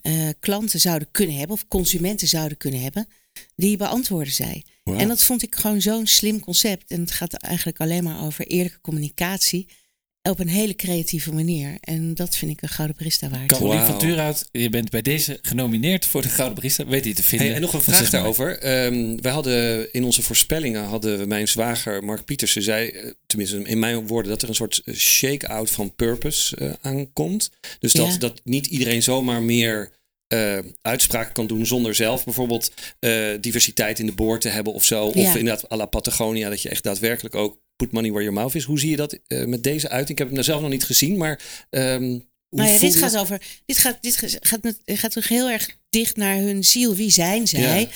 eh, klanten zouden kunnen hebben, of consumenten zouden kunnen hebben, die beantwoorden zij. En dat vond ik gewoon zo'n slim concept. En het gaat eigenlijk alleen maar over eerlijke communicatie op een hele creatieve manier. En dat vind ik een gouden barista waard. Carolien Wauw. van Tuurhout, je bent bij deze genomineerd voor de Gouden Barista. Weet je te vinden. Hey, en nog een vraag mooi. daarover. Ehm wij hadden in onze voorspellingen hadden we mijn zwager Mark Pietersen zei, eh, tenminste in mijn woorden, dat er een soort eh, shake-out van purpose eh, aankomt. Dus dat, Ja. dat niet iedereen zomaar meer eh, uitspraken kan doen zonder zelf bijvoorbeeld eh, diversiteit in de boord te hebben of zo. Of inderdaad à la Patagonia, dat je echt daadwerkelijk ook put money where your mouth is. Hoe zie je dat eh, met deze uiting? Ik heb hem nou zelf nog niet gezien, maar hoe Nou ja, voel dit je gaat over. Dit gaat, dit gaat, met, gaat toch heel erg dicht naar hun ziel. Wie zijn zij?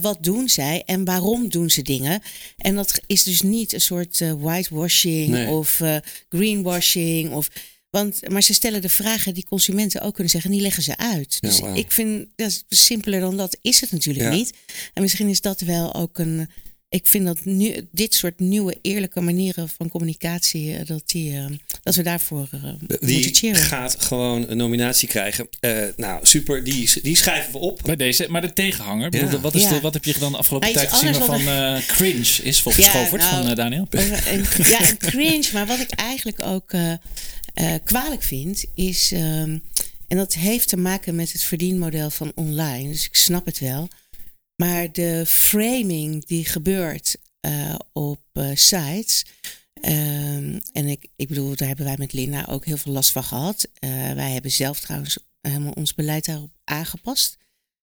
Wat doen zij? En waarom doen ze dingen? En dat is dus niet een soort eh, whitewashing Nee. of greenwashing. Of, want, maar ze stellen de vragen die consumenten ook kunnen zeggen. En die leggen ze uit. Ja, Dus ik vind, dat is simpeler dan dat is het natuurlijk Ja. niet. En misschien is dat wel ook een... Ik vind dat nu, dit soort nieuwe eerlijke manieren van communicatie... eh, dat, die, eh, dat we daarvoor eh, moeten Die cheeren. gaat gewoon een nominatie krijgen. Eh, nou, super. Die, die schrijven we op. Bij deze, maar de tegenhanger, bedoel, wat, is Ja. de, wat heb je dan de afgelopen Nou, tijd gezien waarvan eh, cringe is volgens Ja, Govert nou, van eh, Daniel? Ja, een cringe. Maar wat ik eigenlijk ook eh, kwalijk vind, is. ehm, en dat heeft te maken met het verdienmodel van online. Dus ik snap het wel. Maar de framing die gebeurt eh, op eh, sites. ehm, en ik, ik bedoel, daar hebben wij met Linda ook heel veel last van gehad. Eh, wij hebben zelf trouwens helemaal ons beleid daarop aangepast.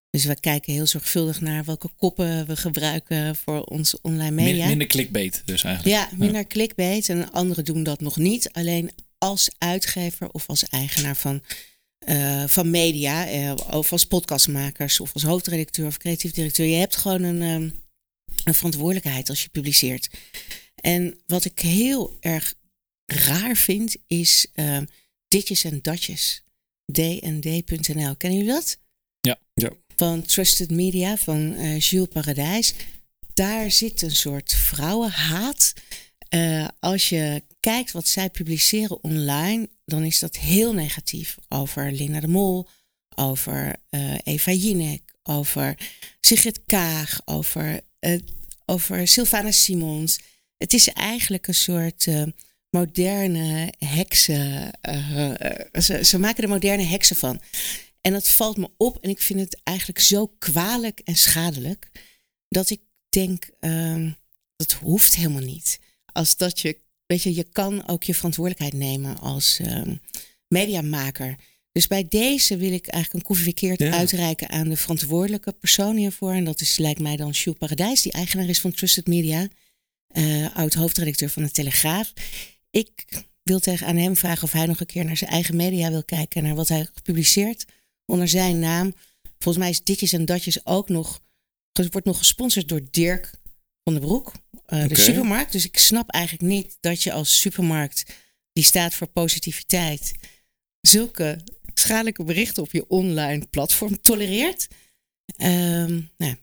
Dus we kijken heel zorgvuldig naar welke koppen we gebruiken voor onze online media. minder clickbait dus eigenlijk. Ja, minder clickbait. En anderen doen dat nog niet. Alleen als uitgever of als eigenaar van, eh, van media, eh, of als podcastmakers of als hoofdredacteur of creatief directeur. Je hebt gewoon een, ehm, een verantwoordelijkheid als je publiceert. En wat ik heel erg raar vind, is ehm ditjes en datjes. D&D.nl. Kennen jullie dat? Ja. Ja. Van Trusted Media, van eh Jules Paradijs. Daar zit een soort vrouwenhaat. Eh, als je kijkt wat zij publiceren online, dan is dat heel negatief. Over Linda de Mol, over eh, Eva Jinek, over Sigrid Kaag, over, eh, over Sylvana Simons. Het is eigenlijk een soort moderne heksen. ze, ze maken er moderne heksen van. En dat valt me op en ik vind het eigenlijk zo kwalijk en schadelijk dat ik denk, ehm, dat hoeft helemaal niet. Als dat je, weet je, je kan ook je verantwoordelijkheid nemen als ehm, mediamaker. Dus bij deze wil ik eigenlijk een koffie verkeerd Ja. uitreiken aan de verantwoordelijke persoon hiervoor. En dat is, lijkt mij dan Jules Paradijs, die eigenaar is van Trusted Media, eh, oud hoofdredacteur van de Telegraaf. Ik wil tegen aan hem vragen of hij nog een keer naar zijn eigen media wil kijken, naar wat hij gepubliceerd onder zijn naam. Volgens mij is Ditjes en Datjes ook nog, wordt nog gesponsord door Dirk van den Broek, eh, de supermarkt. Dus ik snap eigenlijk niet dat je als supermarkt, die staat voor positiviteit, zulke schadelijke berichten op je online platform tolereert. Ehm, nou, ja.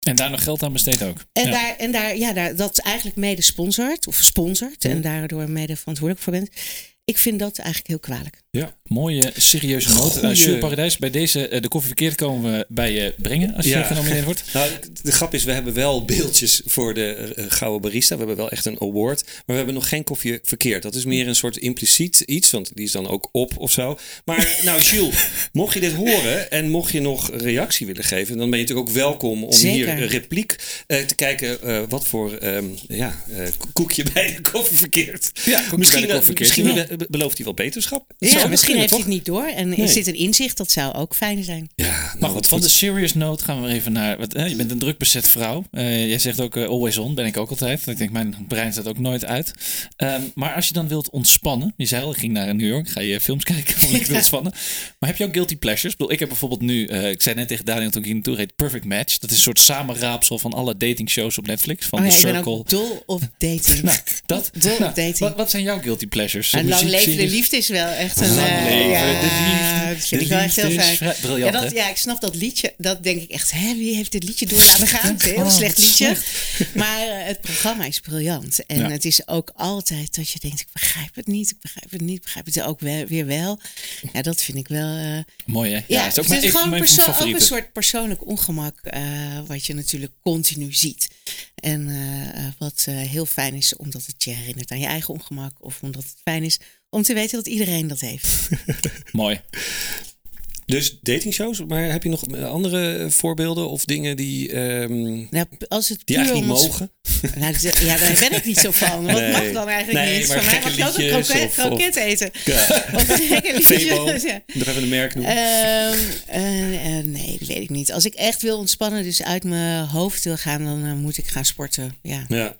En daar nog geld aan besteed ook. En, Ja. daar, en daar, ja, daar, dat eigenlijk mede sponsort of sponsort en daardoor mede verantwoordelijk voor bent. Ik vind dat eigenlijk heel kwalijk. Mooie, serieuze noot. Uh, Jules Paradijs, bij deze eh, de koffie verkeerd komen we bij je brengen als je Ja. genomineerd wordt. Nou, de grap is, we hebben wel beeldjes voor de eh, Gouden Barista. We hebben wel echt een award. Maar we hebben nog geen koffie verkeerd. Dat is meer een soort impliciet iets, want die is dan ook op of zo. Maar nou, Jules, mocht je dit horen en mocht je nog reactie willen geven, dan ben je natuurlijk ook welkom om Zeker. hier een repliek eh, te kijken eh, wat voor ehm, ja, eh, koekje bij de koffie verkeerd. Ja, misschien bij de koffie misschien verkeerd. belooft hij wel beterschap. Ja, misschien heeft hij het niet door en Nee. is dit een inzicht, dat zou ook fijn zijn. Ja, nou, Maar goed, wat van goed. de serious note gaan we even naar... Wat, hè, je bent een druk bezet vrouw. Eh, jij zegt ook eh, always on, ben ik ook altijd. Ik denk, mijn brein staat ook nooit uit. Ehm, maar als je dan wilt ontspannen... Je zei al, ik ging naar New York. Ga je films kijken om te Ja. ontspannen. Maar heb je ook guilty pleasures? Ik bedoel, ik heb bijvoorbeeld nu... eh, ik zei net tegen Daniel toen ik hier naartoe reed... Perfect Match. Dat is een soort samenraapsel van alle datingshows op Netflix. Van Oh The ja, ik ben Circle. ook dol op dating. Nou, dat, Dol op nou, dating. Wat, wat zijn jouw guilty pleasures? en lang Muziek, leven de liefde is wel echt een, Eh, leven ja, de liefde. vind ik wel echt heel fijn. Briljant, ja, dat, ja, ik snap dat liedje. Dat denk ik echt, hè, wie heeft dit liedje door laten gaan? Het is een heel slecht liedje. Maar eh, het programma is briljant. En Ja. het is ook altijd dat je denkt, ik begrijp het niet, ik begrijp het niet, ik begrijp het ook wel, weer wel. Ja, dat vind ik wel... eh, Mooi, hè? ja, het is ook het is gewoon mijn perso- ook een soort persoonlijk ongemak, eh, wat je natuurlijk continu ziet. En eh, eh, wat eh, heel fijn is, omdat het je herinnert aan je eigen ongemak. Of omdat het fijn is om te weten dat iedereen dat heeft. Mooi. Dus datingshows, maar heb je nog andere voorbeelden of dingen die, ehm, Nou, als het die eigenlijk niet ons- mogen? Nou, ja, daar ben ik niet zo van. Wat Nee. mag dan eigenlijk Nee, niet? maar Van mij mag je ook een kroket, of- eten. Ja. Of gekke liedjes, Febo, ja. nog even een merk noemen. Ehm, eh, eh, nee, dat weet ik niet. Als ik echt wil ontspannen, dus uit mijn hoofd wil gaan, dan eh, moet ik gaan sporten. Ja, ja.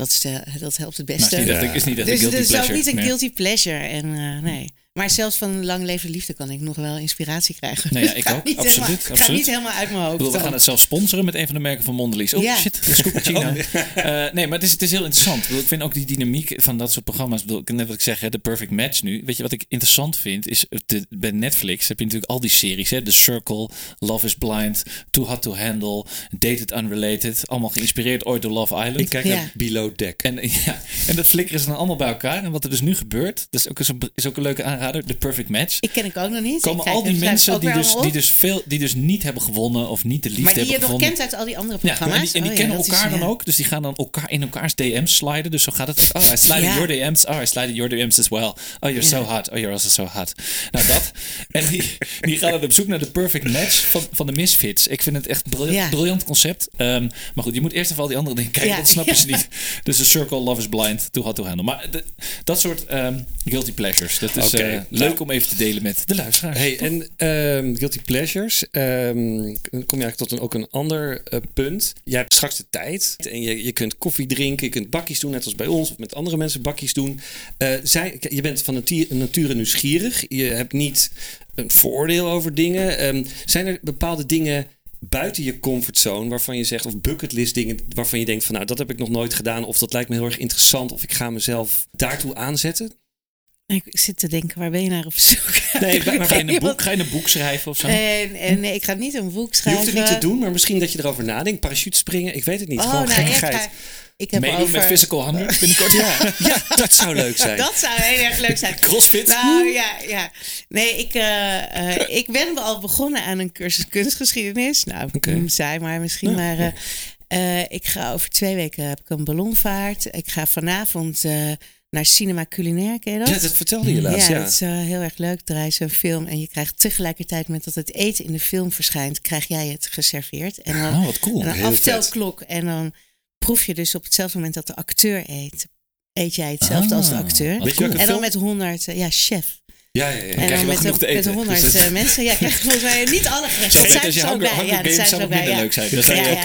Dat, is de, dat helpt het beste. het is niet echt, is niet echt dus het is ook niet een guilty pleasure. En, eh, nee. Maar zelfs van lang leven liefde kan ik nog wel inspiratie krijgen. Nou ja, Het ik gaat ook. niet Absoluut, Helemaal, gaat niet helemaal uit mijn hoofd. Bedoel, we gaan het zelfs sponsoren met een van de merken van Mondelez. Oh Ja. shit, de Scooppuccino. Eh, nee, maar het is, het is heel interessant. Ik, bedoel, ik vind ook die dynamiek van dat soort programma's. Ik bedoel, net wat ik zeg, hè, de perfect match nu. Weet je wat ik interessant vind? Is de, bij Netflix heb je natuurlijk al die series. Hè? The Circle, Love is Blind, Too Hot to Handle, Dated Unrelated. Allemaal geïnspireerd ooit door Love Island. Ik kijk Ja. naar Below Deck. En, ja, en dat flikkeren ze dan allemaal bij elkaar. En wat er dus nu gebeurt, dat is ook, een, is ook een leuke aanrader. The Perfect Match. Ik ken ik ook nog niet. Komen al die mensen ook die dus, die, dus veel, die dus niet hebben gewonnen of niet de liefde Maar die je hebben nog gevonden. kent uit al die andere Ja, programma's. en die, en die Oh ja, kennen is- elkaar dan ja. ook. Dus die gaan dan elkaar in elkaars DM's sliden. Dus zo gaat het. Oh, I slide in Ja. your DM's. Oh, I slide in your DM's as well. Oh, you're so hot. Oh, you're also so hot. Nou, dat. En die, die gaan dan op zoek naar de perfect match van, van de Misfits. Ik vind het echt een briljant, Ja. briljant concept. Ehm, maar goed, je moet eerst even al die andere dingen kijken. Ja. Dat snappen ze niet. Dus de Circle, Love is Blind, Too Hot to Handle. Maar de- dat soort ehm, guilty pleasures. Dat is Oké, eh, leuk om even te delen met de luisteraars. Hey, en ehm, guilty pleasures. ehm, dan kom je eigenlijk tot een, ook een ander eh, punt. Je hebt straks de tijd en je, je kunt koffie drinken, je kunt bakjes doen, net als bij ons, of met andere mensen bakjes doen. Eh, zij, je bent van natu- nature nieuwsgierig. Je hebt niet een voordeel over dingen. Ehm, zijn er bepaalde dingen buiten je comfortzone waarvan je zegt, of bucketlist dingen waarvan je denkt van nou, dat heb ik nog nooit gedaan, of dat lijkt me heel erg interessant, of ik ga mezelf daartoe aanzetten? Ik zit te denken, waar ben je naar op zoek? Nee, maar ga je, een boek, ga je een boek schrijven of zo? En, en nee, ik ga niet een boek Je schrijven. hoeft het niet te doen, maar misschien dat je erover nadenkt. Parachute springen, ik weet het niet. Oh, Gewoon nou, gekkigheid. echt, ik heb Meedoen over... met Physical 100 binnenkort. Ja, ja, dat zou leuk zijn. Dat zou heel erg leuk zijn. Crossfit. Nou ja, ja. Nee, ik, eh, eh, ik ben wel al begonnen aan een cursus kunstgeschiedenis. Nou, Oké. noem zij maar misschien. Maar eh, eh, ik ga over twee weken heb ik een ballonvaart. Ik ga vanavond eh, naar Cinema Culinair. Ken je dat? Ja, dat vertelde je laatst. ja, Ja, dat is eh, heel erg leuk. Draai een film en je krijgt tegelijkertijd met dat het eten in de film verschijnt, krijg jij het geserveerd. En dan, Oh, wat cool. en een heel aftelklok. En dan proef je dus op hetzelfde moment dat de acteur eet. Eet jij hetzelfde Ah, als de acteur. En dan film? met 100, eh, ja, chef. Ja, ja. ja. En dan met, te met eten. 100 Dus dat- eh, mensen. Ja, krijg volgens mij niet alle gerechten. Dat zijn ook Hunger, bij. Ja, dat zijn bij. ja. leuk zijn. Dat Dat zijn Ja,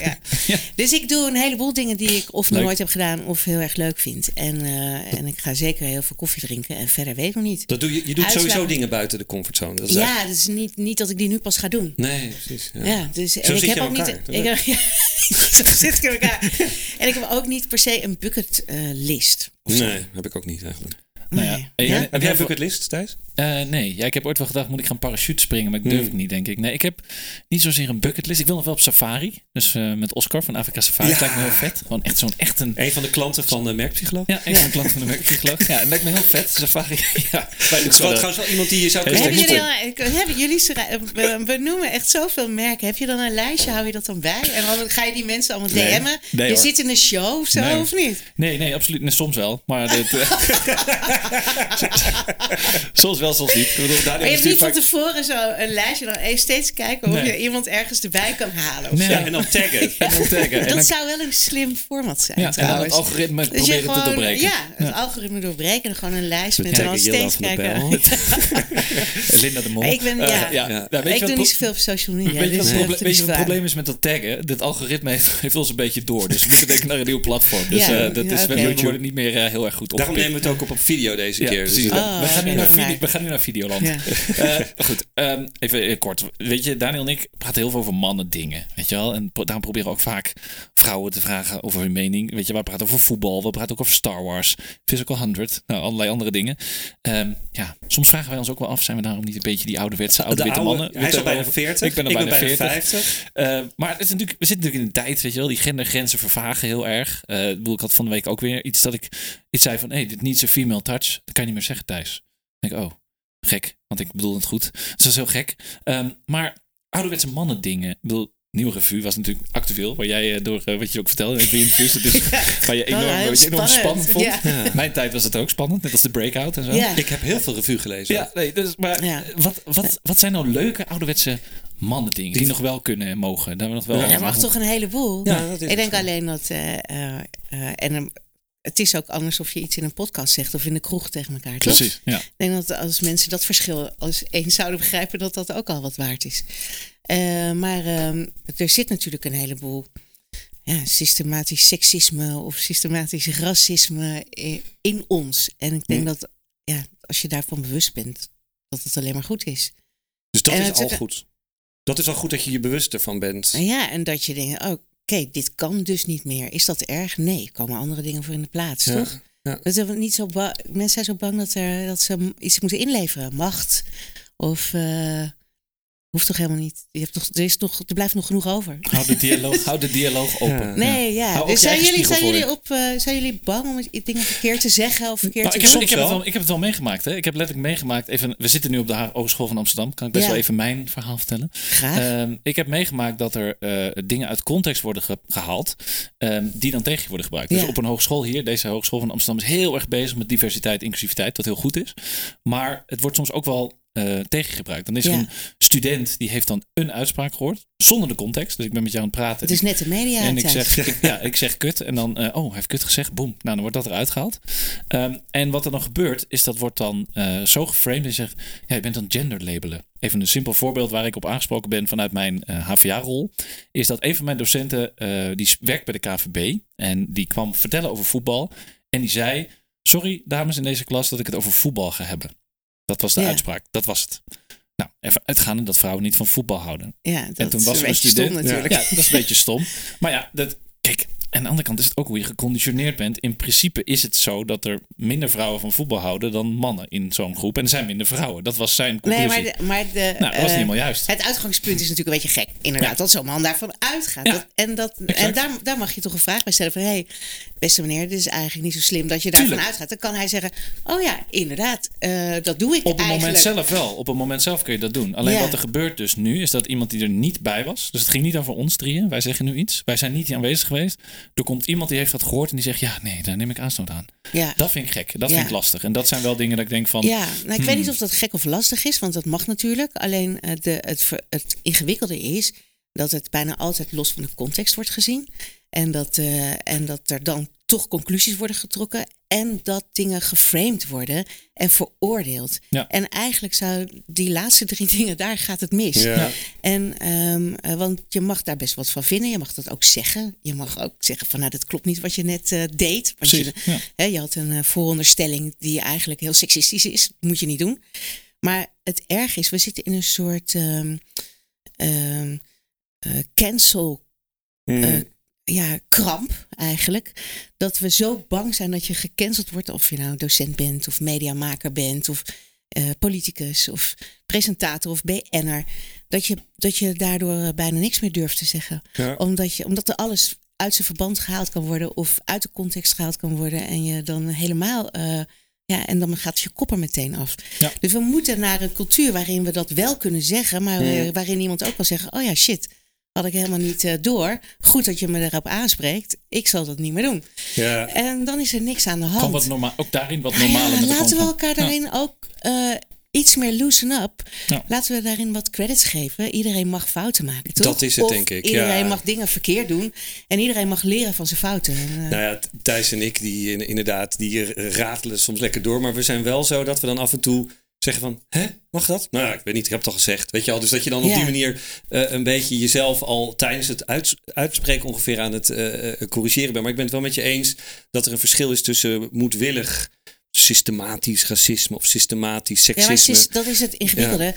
ja, ja. Dus ik doe een heleboel dingen die ik of Leuk. nooit heb gedaan of heel erg leuk vind. En, eh, en ik ga zeker heel veel koffie drinken. En verder weet ik nog niet. Dat doe je, je doet Uitslagen. sowieso dingen buiten de comfortzone. Dat is Ja, eigenlijk- is niet, niet dat ik die nu pas ga doen. Nee, precies. Ja. Dus en Zo ik heb ook niet. Ik, ja, zo zit ik in elkaar. En ik heb ook niet per se een bucketlist. Nee, heb ik ook niet eigenlijk. Nou ja. Nee. Heb jij een bucketlist, Thijs? Eh, nee, ja, ik heb ooit wel gedacht, moet ik gaan parachute springen? Maar ik durf Hmm. het niet, denk ik. Nee, ik heb niet zozeer een bucketlist. Ik wil nog wel op safari. Dus eh, met Oscar van Afrika Safari. Ja. Dat lijkt me heel vet. Gewoon echt zo'n echt een... Een van de klanten van de merkpsycholoog. Ja, een van de klanten van de merkpsycholoog. Ja, dat lijkt me heel vet. Safari. ja, Het is wel trouwens wel iemand die je zou kunnen Hebben Hebben jullie, hebben jullie we, we noemen echt zoveel merken. Heb je dan een lijstje? Hou je dat dan bij? En dan ga je die mensen allemaal Nee. DM'en? Nee, je hoor. zit in een show of zo, Nee. of niet? Nee, nee, absoluut. Nee, soms wel. Maar dit, eh, soms wel, soms niet. Ik bedoel, daar Maar je hebt niet van vaak- tevoren zo een lijstje. Dan even steeds kijken of Nee. je iemand ergens erbij kan halen. Of Nee. zo. Ja, en dan taggen. En dan taggen. En Dat dan- zou wel een slim format zijn ja, en dan trouwens. het algoritme Dus proberen te doorbreken. Ja, het algoritme doorbreken. En gewoon een lijst met en dan steeds kijken. Linda de Mol. Ik ben- Eh, ja. ja. Ja. Nou, weet je ik doe niet zoveel op social media. Weet je, wat dus, het wat probleem is met dat taggen? Het algoritme heeft, ons een beetje door. Dus we moeten denk ik naar een nieuw platform. Dus eh, dat is, we worden niet meer eh, heel erg goed op. Daarom nemen we het ook op op video deze ja, keer. Dus precies. Oh, we, gaan nu naar video, we gaan nu naar Videoland. Ja. Eh, goed, ehm, even eh, kort. Weet je, Daniel en ik praten heel veel over mannen dingen. Weet je wel? En pro- daarom proberen we ook vaak vrouwen te vragen over hun mening. Weet je, we praten over voetbal. We praten ook over Star Wars. Physical 100. Nou, allerlei andere dingen. Ehm, ja, soms vragen wij ons ook wel af. Zijn we daarom niet een beetje die ouderwetse oude witte oude- mannen? hij is al bijna 40. Ik ben al bijna, 40. 50. Eh, maar het is natuurlijk, we zitten natuurlijk in een tijd, weet je wel, die gendergrenzen vervagen heel erg. Eh, ik bedoel, ik had van de week ook weer iets dat ik iets zei van, hé, hey, dit needs a female Dat kan je niet meer zeggen thuis. Dan denk ik, oh, gek, want ik bedoel het goed. Dus dat is heel gek. Ehm, maar ouderwetse mannen dingen, ik bedoel, Nieuwe Revue was natuurlijk actueel, waar jij eh, door, eh, wat je ook vertelde in interviews, dat is, waar je enorm, Oh, heel wat je enorm spannend spannend, vond. ja. Mijn tijd was het ook spannend, net als de breakout en zo. Ja. Ik heb heel veel revue gelezen. Ja, nee, dus, maar Ja. Wat, wat, wat zijn nou leuke ouderwetse mannen dingen die nog wel kunnen en mogen? Daar we nog wel Ja, mag toch een heleboel. Ja, dat is ik denk zo. alleen dat. eh, eh, eh, en een- het is ook anders of je iets in een podcast zegt of in de kroeg tegen elkaar. Toch? Precies, ja. Ik denk dat als mensen dat verschil als eens zouden begrijpen, dat dat ook al wat waard is. Eh, maar ehm, er zit natuurlijk een heleboel ja, systematisch seksisme of systematisch racisme in ons. En ik denk Hm. dat ja, als je daarvan bewust bent, dat het alleen maar goed is. Dus dat En is al ook- goed. Dat is al goed dat je je bewust ervan bent. En ja, en dat je denkt, oh, oké, dit kan dus niet meer. Is dat erg? Nee, komen andere dingen voor in de plaats, Ja, toch? ja. Dat is niet zo mensen zijn zo bang dat, er, dat ze iets moeten inleveren. Macht of... eh, hoeft toch helemaal niet. Je hebt toch, er, is toch, er blijft nog genoeg over. Houd de dialoog, houd de dialoog open. Ja. Nee, ja. Hou Dus zijn jullie, zijn, jullie op, eh, zijn jullie bang om dingen verkeerd te zeggen of verkeerd Nou, te ik, heb, doen? ik, heb het wel. ik heb het wel meegemaakt. Hè. Ik heb letterlijk meegemaakt. Even, we zitten nu op de Hogeschool van Amsterdam. Kan ik best Ja. wel even mijn verhaal vertellen? Graag. Ehm, ik heb meegemaakt dat er eh, dingen uit context worden ge- gehaald. ehm, die dan tegen je worden gebruikt. Dus op een hogeschool hier, deze Hogeschool van Amsterdam, is heel erg bezig met diversiteit, inclusiviteit. Wat heel goed is. Maar het wordt soms ook wel eh tegengebruikt. Dan is er een student die heeft dan een uitspraak gehoord. Zonder de context. Dus ik ben met jou aan het praten. het is net de media En ik zeg, ik, ja, ik zeg kut. En dan, eh, oh, hij heeft kut gezegd. Boom. Nou, dan wordt dat eruit gehaald. Ehm, en wat er dan gebeurt, is dat wordt dan eh, zo geframed. En je zegt, ja, je bent dan gender labelen. Even een simpel voorbeeld waar ik op aangesproken ben vanuit mijn HVA-rol. Is dat een van mijn docenten, die werkt bij de KVB. En die kwam vertellen over voetbal. En die zei, sorry dames in deze klas dat ik het over voetbal ga hebben. Dat was de Ja. uitspraak. Dat was het. Nou, even uitgaande dat vrouwen niet van voetbal houden. Ja, dat En toen is was een een beetje student. stom natuurlijk. Ja, dat is een beetje stom. Maar ja, dat, kijk, aan de andere kant is het ook hoe je geconditioneerd bent. In principe is het zo dat er minder vrouwen van voetbal houden dan mannen in zo'n groep. En er zijn minder vrouwen. Dat was zijn conclusie. Nee, maar, de, maar de, nou, dat was eh, niet helemaal juist. Het uitgangspunt is natuurlijk een beetje gek. Inderdaad, Ja. dat zo'n man daarvan uitgaat. Ja, Dat, en dat, en daar, daar mag je toch een vraag bij stellen van... hé, hey, beste meneer, dit is eigenlijk niet zo slim dat je daarvan Tuurlijk. uitgaat. Dan kan hij zeggen, oh ja, inderdaad, eh, dat doe ik Op het eigenlijk. moment zelf wel. Op het moment zelf kun je dat doen. Alleen Ja. wat er gebeurt dus nu, is dat iemand die er niet bij was. Dus het ging niet over ons drieën. Wij zeggen nu iets. Wij zijn niet aanwezig geweest. Er komt iemand die heeft dat gehoord en die zegt, ja, nee, daar neem ik aanstoot aan. Ja. Dat vind ik gek. Dat Ja. vind ik lastig. En dat zijn wel dingen dat ik denk van, Ja, nou, ik Hmm. weet niet of dat gek of lastig is, want dat mag natuurlijk. Alleen eh, de, het, het ingewikkelde is dat het bijna altijd los van de context wordt gezien. En dat, eh, en dat er dan toch conclusies worden getrokken. En dat dingen geframed worden en veroordeeld. Ja. En eigenlijk zou die laatste drie dingen, daar gaat het mis. Ja. En, ehm, eh, want je mag daar best wat van vinden. Je mag dat ook zeggen. Je mag ook zeggen van nou, dat klopt niet wat je net eh, deed. Want je, ja. hè, je had een eh, vooronderstelling die eigenlijk heel seksistisch is. Moet je niet doen. Maar het erg is, we zitten in een soort ehm, ehm, eh, cancel Mm. Ja, kramp eigenlijk. Dat we zo bang zijn dat je gecanceld wordt. Of je nou docent bent of mediamaker bent of eh, politicus of presentator of BN'er. Dat je, dat je daardoor eh, bijna niks meer durft te zeggen. Ja. Omdat, je, omdat er alles uit zijn verband gehaald kan worden of uit de context gehaald kan worden. En je dan helemaal... eh, ja, en dan gaat je kop er meteen af. Ja. Dus we moeten naar een cultuur waarin we dat wel kunnen zeggen, maar eh, waarin iemand ook wel zeggen: Oh ja, shit, had ik helemaal niet eh, door. Goed dat je me daarop aanspreekt. Ik zal dat niet meer doen. Ja. En dan is er niks aan de hand. Kan wat normaal, ook daarin wat ja, met laten we elkaar Ja. daarin ook eh, iets meer loosen up. Ja. Laten we daarin wat credits geven. Iedereen mag fouten maken, toch? Dat is het, Of denk ik, Iedereen ja. mag dingen verkeerd doen. En iedereen mag leren van zijn fouten. En, eh, Nou ja, Thijs en ik, die in- inderdaad, die ratelen soms lekker door. Maar we zijn wel zo dat we dan af en toe zeggen van, hè, mag dat? Nou, ja, ik weet niet, ik heb het al gezegd. Weet je al, dus dat je dan op Ja. die manier eh, een beetje jezelf al tijdens het uits- uitspreken ongeveer aan het eh, eh, corrigeren bent. Maar ik ben het wel met je eens dat er een verschil is tussen moedwillig systematisch racisme of systematisch Ja, maar seksisme. sys- dat is het ingewikkelde.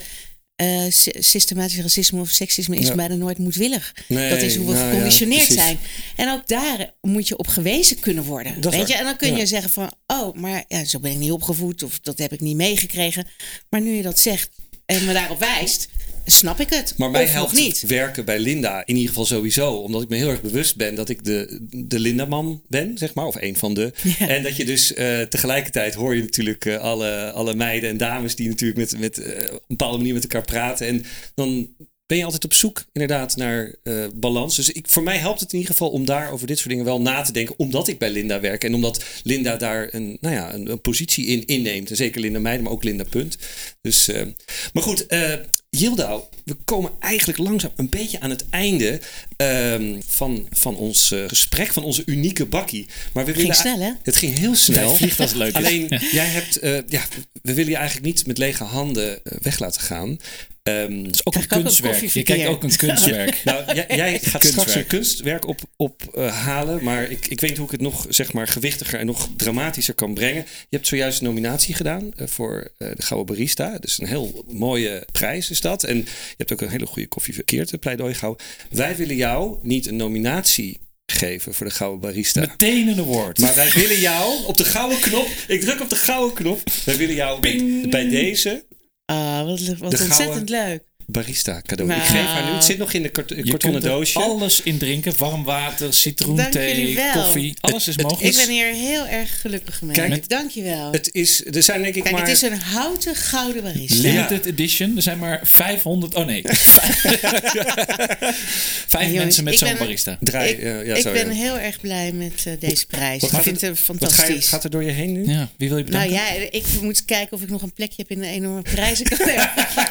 Sy- systematisch racisme of seksisme is Ja. bijna nooit moedwillig. Nee, dat is hoe we nou geconditioneerd zijn. En ook daar moet je op gewezen kunnen worden. Dat weet je? En dan kun Ja. je zeggen van, oh, maar ja, zo ben ik niet opgevoed of dat heb ik niet meegekregen. Maar nu je dat zegt en me daarop wijst, snap ik het. Maar mij of helpt niet. het werken bij Linda in ieder geval sowieso. Omdat ik me heel erg bewust ben dat ik de, de Linda-man ben, zeg maar. Of een van de. Ja. En dat je dus eh, tegelijkertijd hoor je natuurlijk eh, alle, alle meiden en dames die natuurlijk met, met eh, op een bepaalde manier met elkaar praten. En dan ben je altijd op zoek inderdaad naar balans. Dus ik, voor mij helpt het in ieder geval om daar over dit soort dingen wel na te denken. Omdat ik bij Linda werk. En omdat Linda daar een, nou ja, een, een positie in inneemt. En zeker Linda Meijden, maar ook Linda Punt. Dus, maar goed, Yildau, we komen eigenlijk langzaam een beetje aan het einde ehm, van, van ons eh, gesprek, van onze unieke bakkie. Maar we Ging willen- snel, hè? Het ging heel snel. Het vliegt als het leuk. Alleen, jij hebt, eh, ja, we willen je eigenlijk niet met lege handen eh, weg laten gaan. Ehm, Het is ook Krijg een ook kunstwerk. Je kijkt ook een kunstwerk. nou, jij, jij gaat straks Kunstwerk. een kunstwerk op, op halen, maar ik, ik weet hoe ik het nog zeg maar, gewichtiger en nog dramatischer kan brengen. Je hebt zojuist een nominatie gedaan voor de Gouden Barista. Dus een heel mooie prijs is dat. En je hebt ook een hele goede koffie verkeerd pleidooi gehouden. Wij willen jou niet een nominatie geven voor de Gouden Barista. Meteen een award. Maar wij willen jou op de gouden knop. Ik druk op de gouden knop. Wij willen jou bij, bij deze Ah, wat, wat ontzettend gouden- leuk. Barista cadeau. Nou. Ik geef haar nu. Het zit nog in de kartonnen kunt er doosje. alles in drinken. Warm water, citroenthee, koffie. Alles is het mogelijk. Ik ben hier heel erg gelukkig mee. Kijk, Dank je wel. Het is, er zijn denk ik Kijk, maar... het is een houten gouden barista. Limited edition. Er zijn maar 500. Oh nee. Vijf Jongens, mensen met zo'n barista. Draai, ik eh, ja, ik ben heel erg blij met eh, deze prijs. Wat Ik vind er- het Wat ga je, fantastisch. gaat er door je heen nu? Ja, wie wil je nou bedanken? ja, ik moet kijken of ik nog een plekje heb in de enorme prijzenkalender.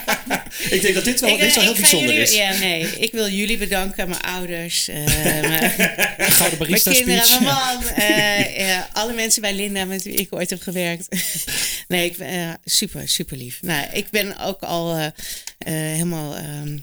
Ik denk dat dit wel, Ik- dit wel heel ik ga bijzonder jullie- is. Ja, nee. Ik wil jullie bedanken, mijn ouders, eh, mijn, Gouden mijn barista kinderen, speech. mijn man. eh, ja, alle mensen bij Linda met wie ik ooit heb gewerkt. nee, ik ben eh, super, super lief. Nou, ik ben ook al eh, eh, helemaal ehm,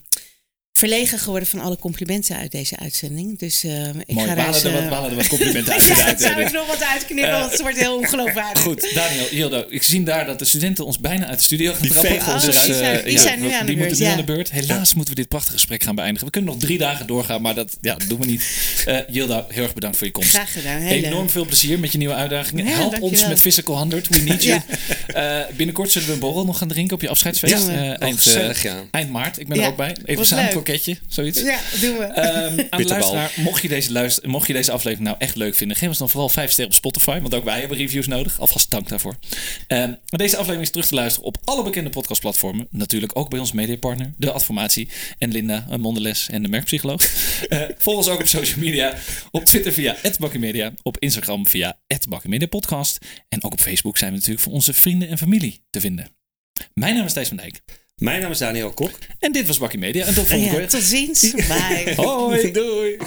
verlegen geworden van alle complimenten uit deze uitzending. Dus eh, ik Mooi, ga eens, er wat, eh, er wat complimenten uit. ja, dat zou ik nog wat uitknippen, want het wordt heel ongeloofwaardig. Goed, Daniel, Hildo, ik zie daar dat de studenten ons bijna uit de studio gaan Die trappen. vegen ons Dus, uit. Die zijn- eh, die ja, zijn nu aan de die beurt, moeten nu ja. aan de beurt. Helaas moeten we dit prachtige gesprek gaan beëindigen. We kunnen nog drie dagen doorgaan, maar dat, ja, dat doen we niet. Eh Hilda, heel erg bedankt voor je komst. Graag gedaan. Heel Enorm veel plezier met je nieuwe uitdagingen. Ja, Help dankjewel. ons met Physical 100. We need you. Eh, binnenkort zullen we een borrel nog gaan drinken op je afscheidsfeest. Ja, Eh, Oh, eind, eh, eind maart. Ik ben Ja, er ook bij. Even samen. Kroketje, zoiets. Ja, doen we. Ehm, aan de Bitterbal. luisteraar, mocht je, deze luister, mocht je deze aflevering nou echt leuk vinden, geef ons dan vooral 5 sterren op Spotify, want ook wij hebben reviews nodig. Alvast dank daarvoor. Ehm, maar deze aflevering is terug te luisteren op alle bekende podcastplatformen. Natuurlijk ook bij ons mediapartner, de Adformatie en Linda, een mondeles en de merkpsycholoog. Eh volg ons ook op social media. Op Twitter via @bakkenmedia, op Instagram via @bakkenmediapodcast en ook op Facebook zijn we natuurlijk voor onze vrienden en familie te vinden. Mijn naam is Thijs van Dijk Mijn naam is Daniel Kok. en dit was Bakkie Media. En tot volgende Ja, keer. tot ziens. Bye. Hoi. Doei.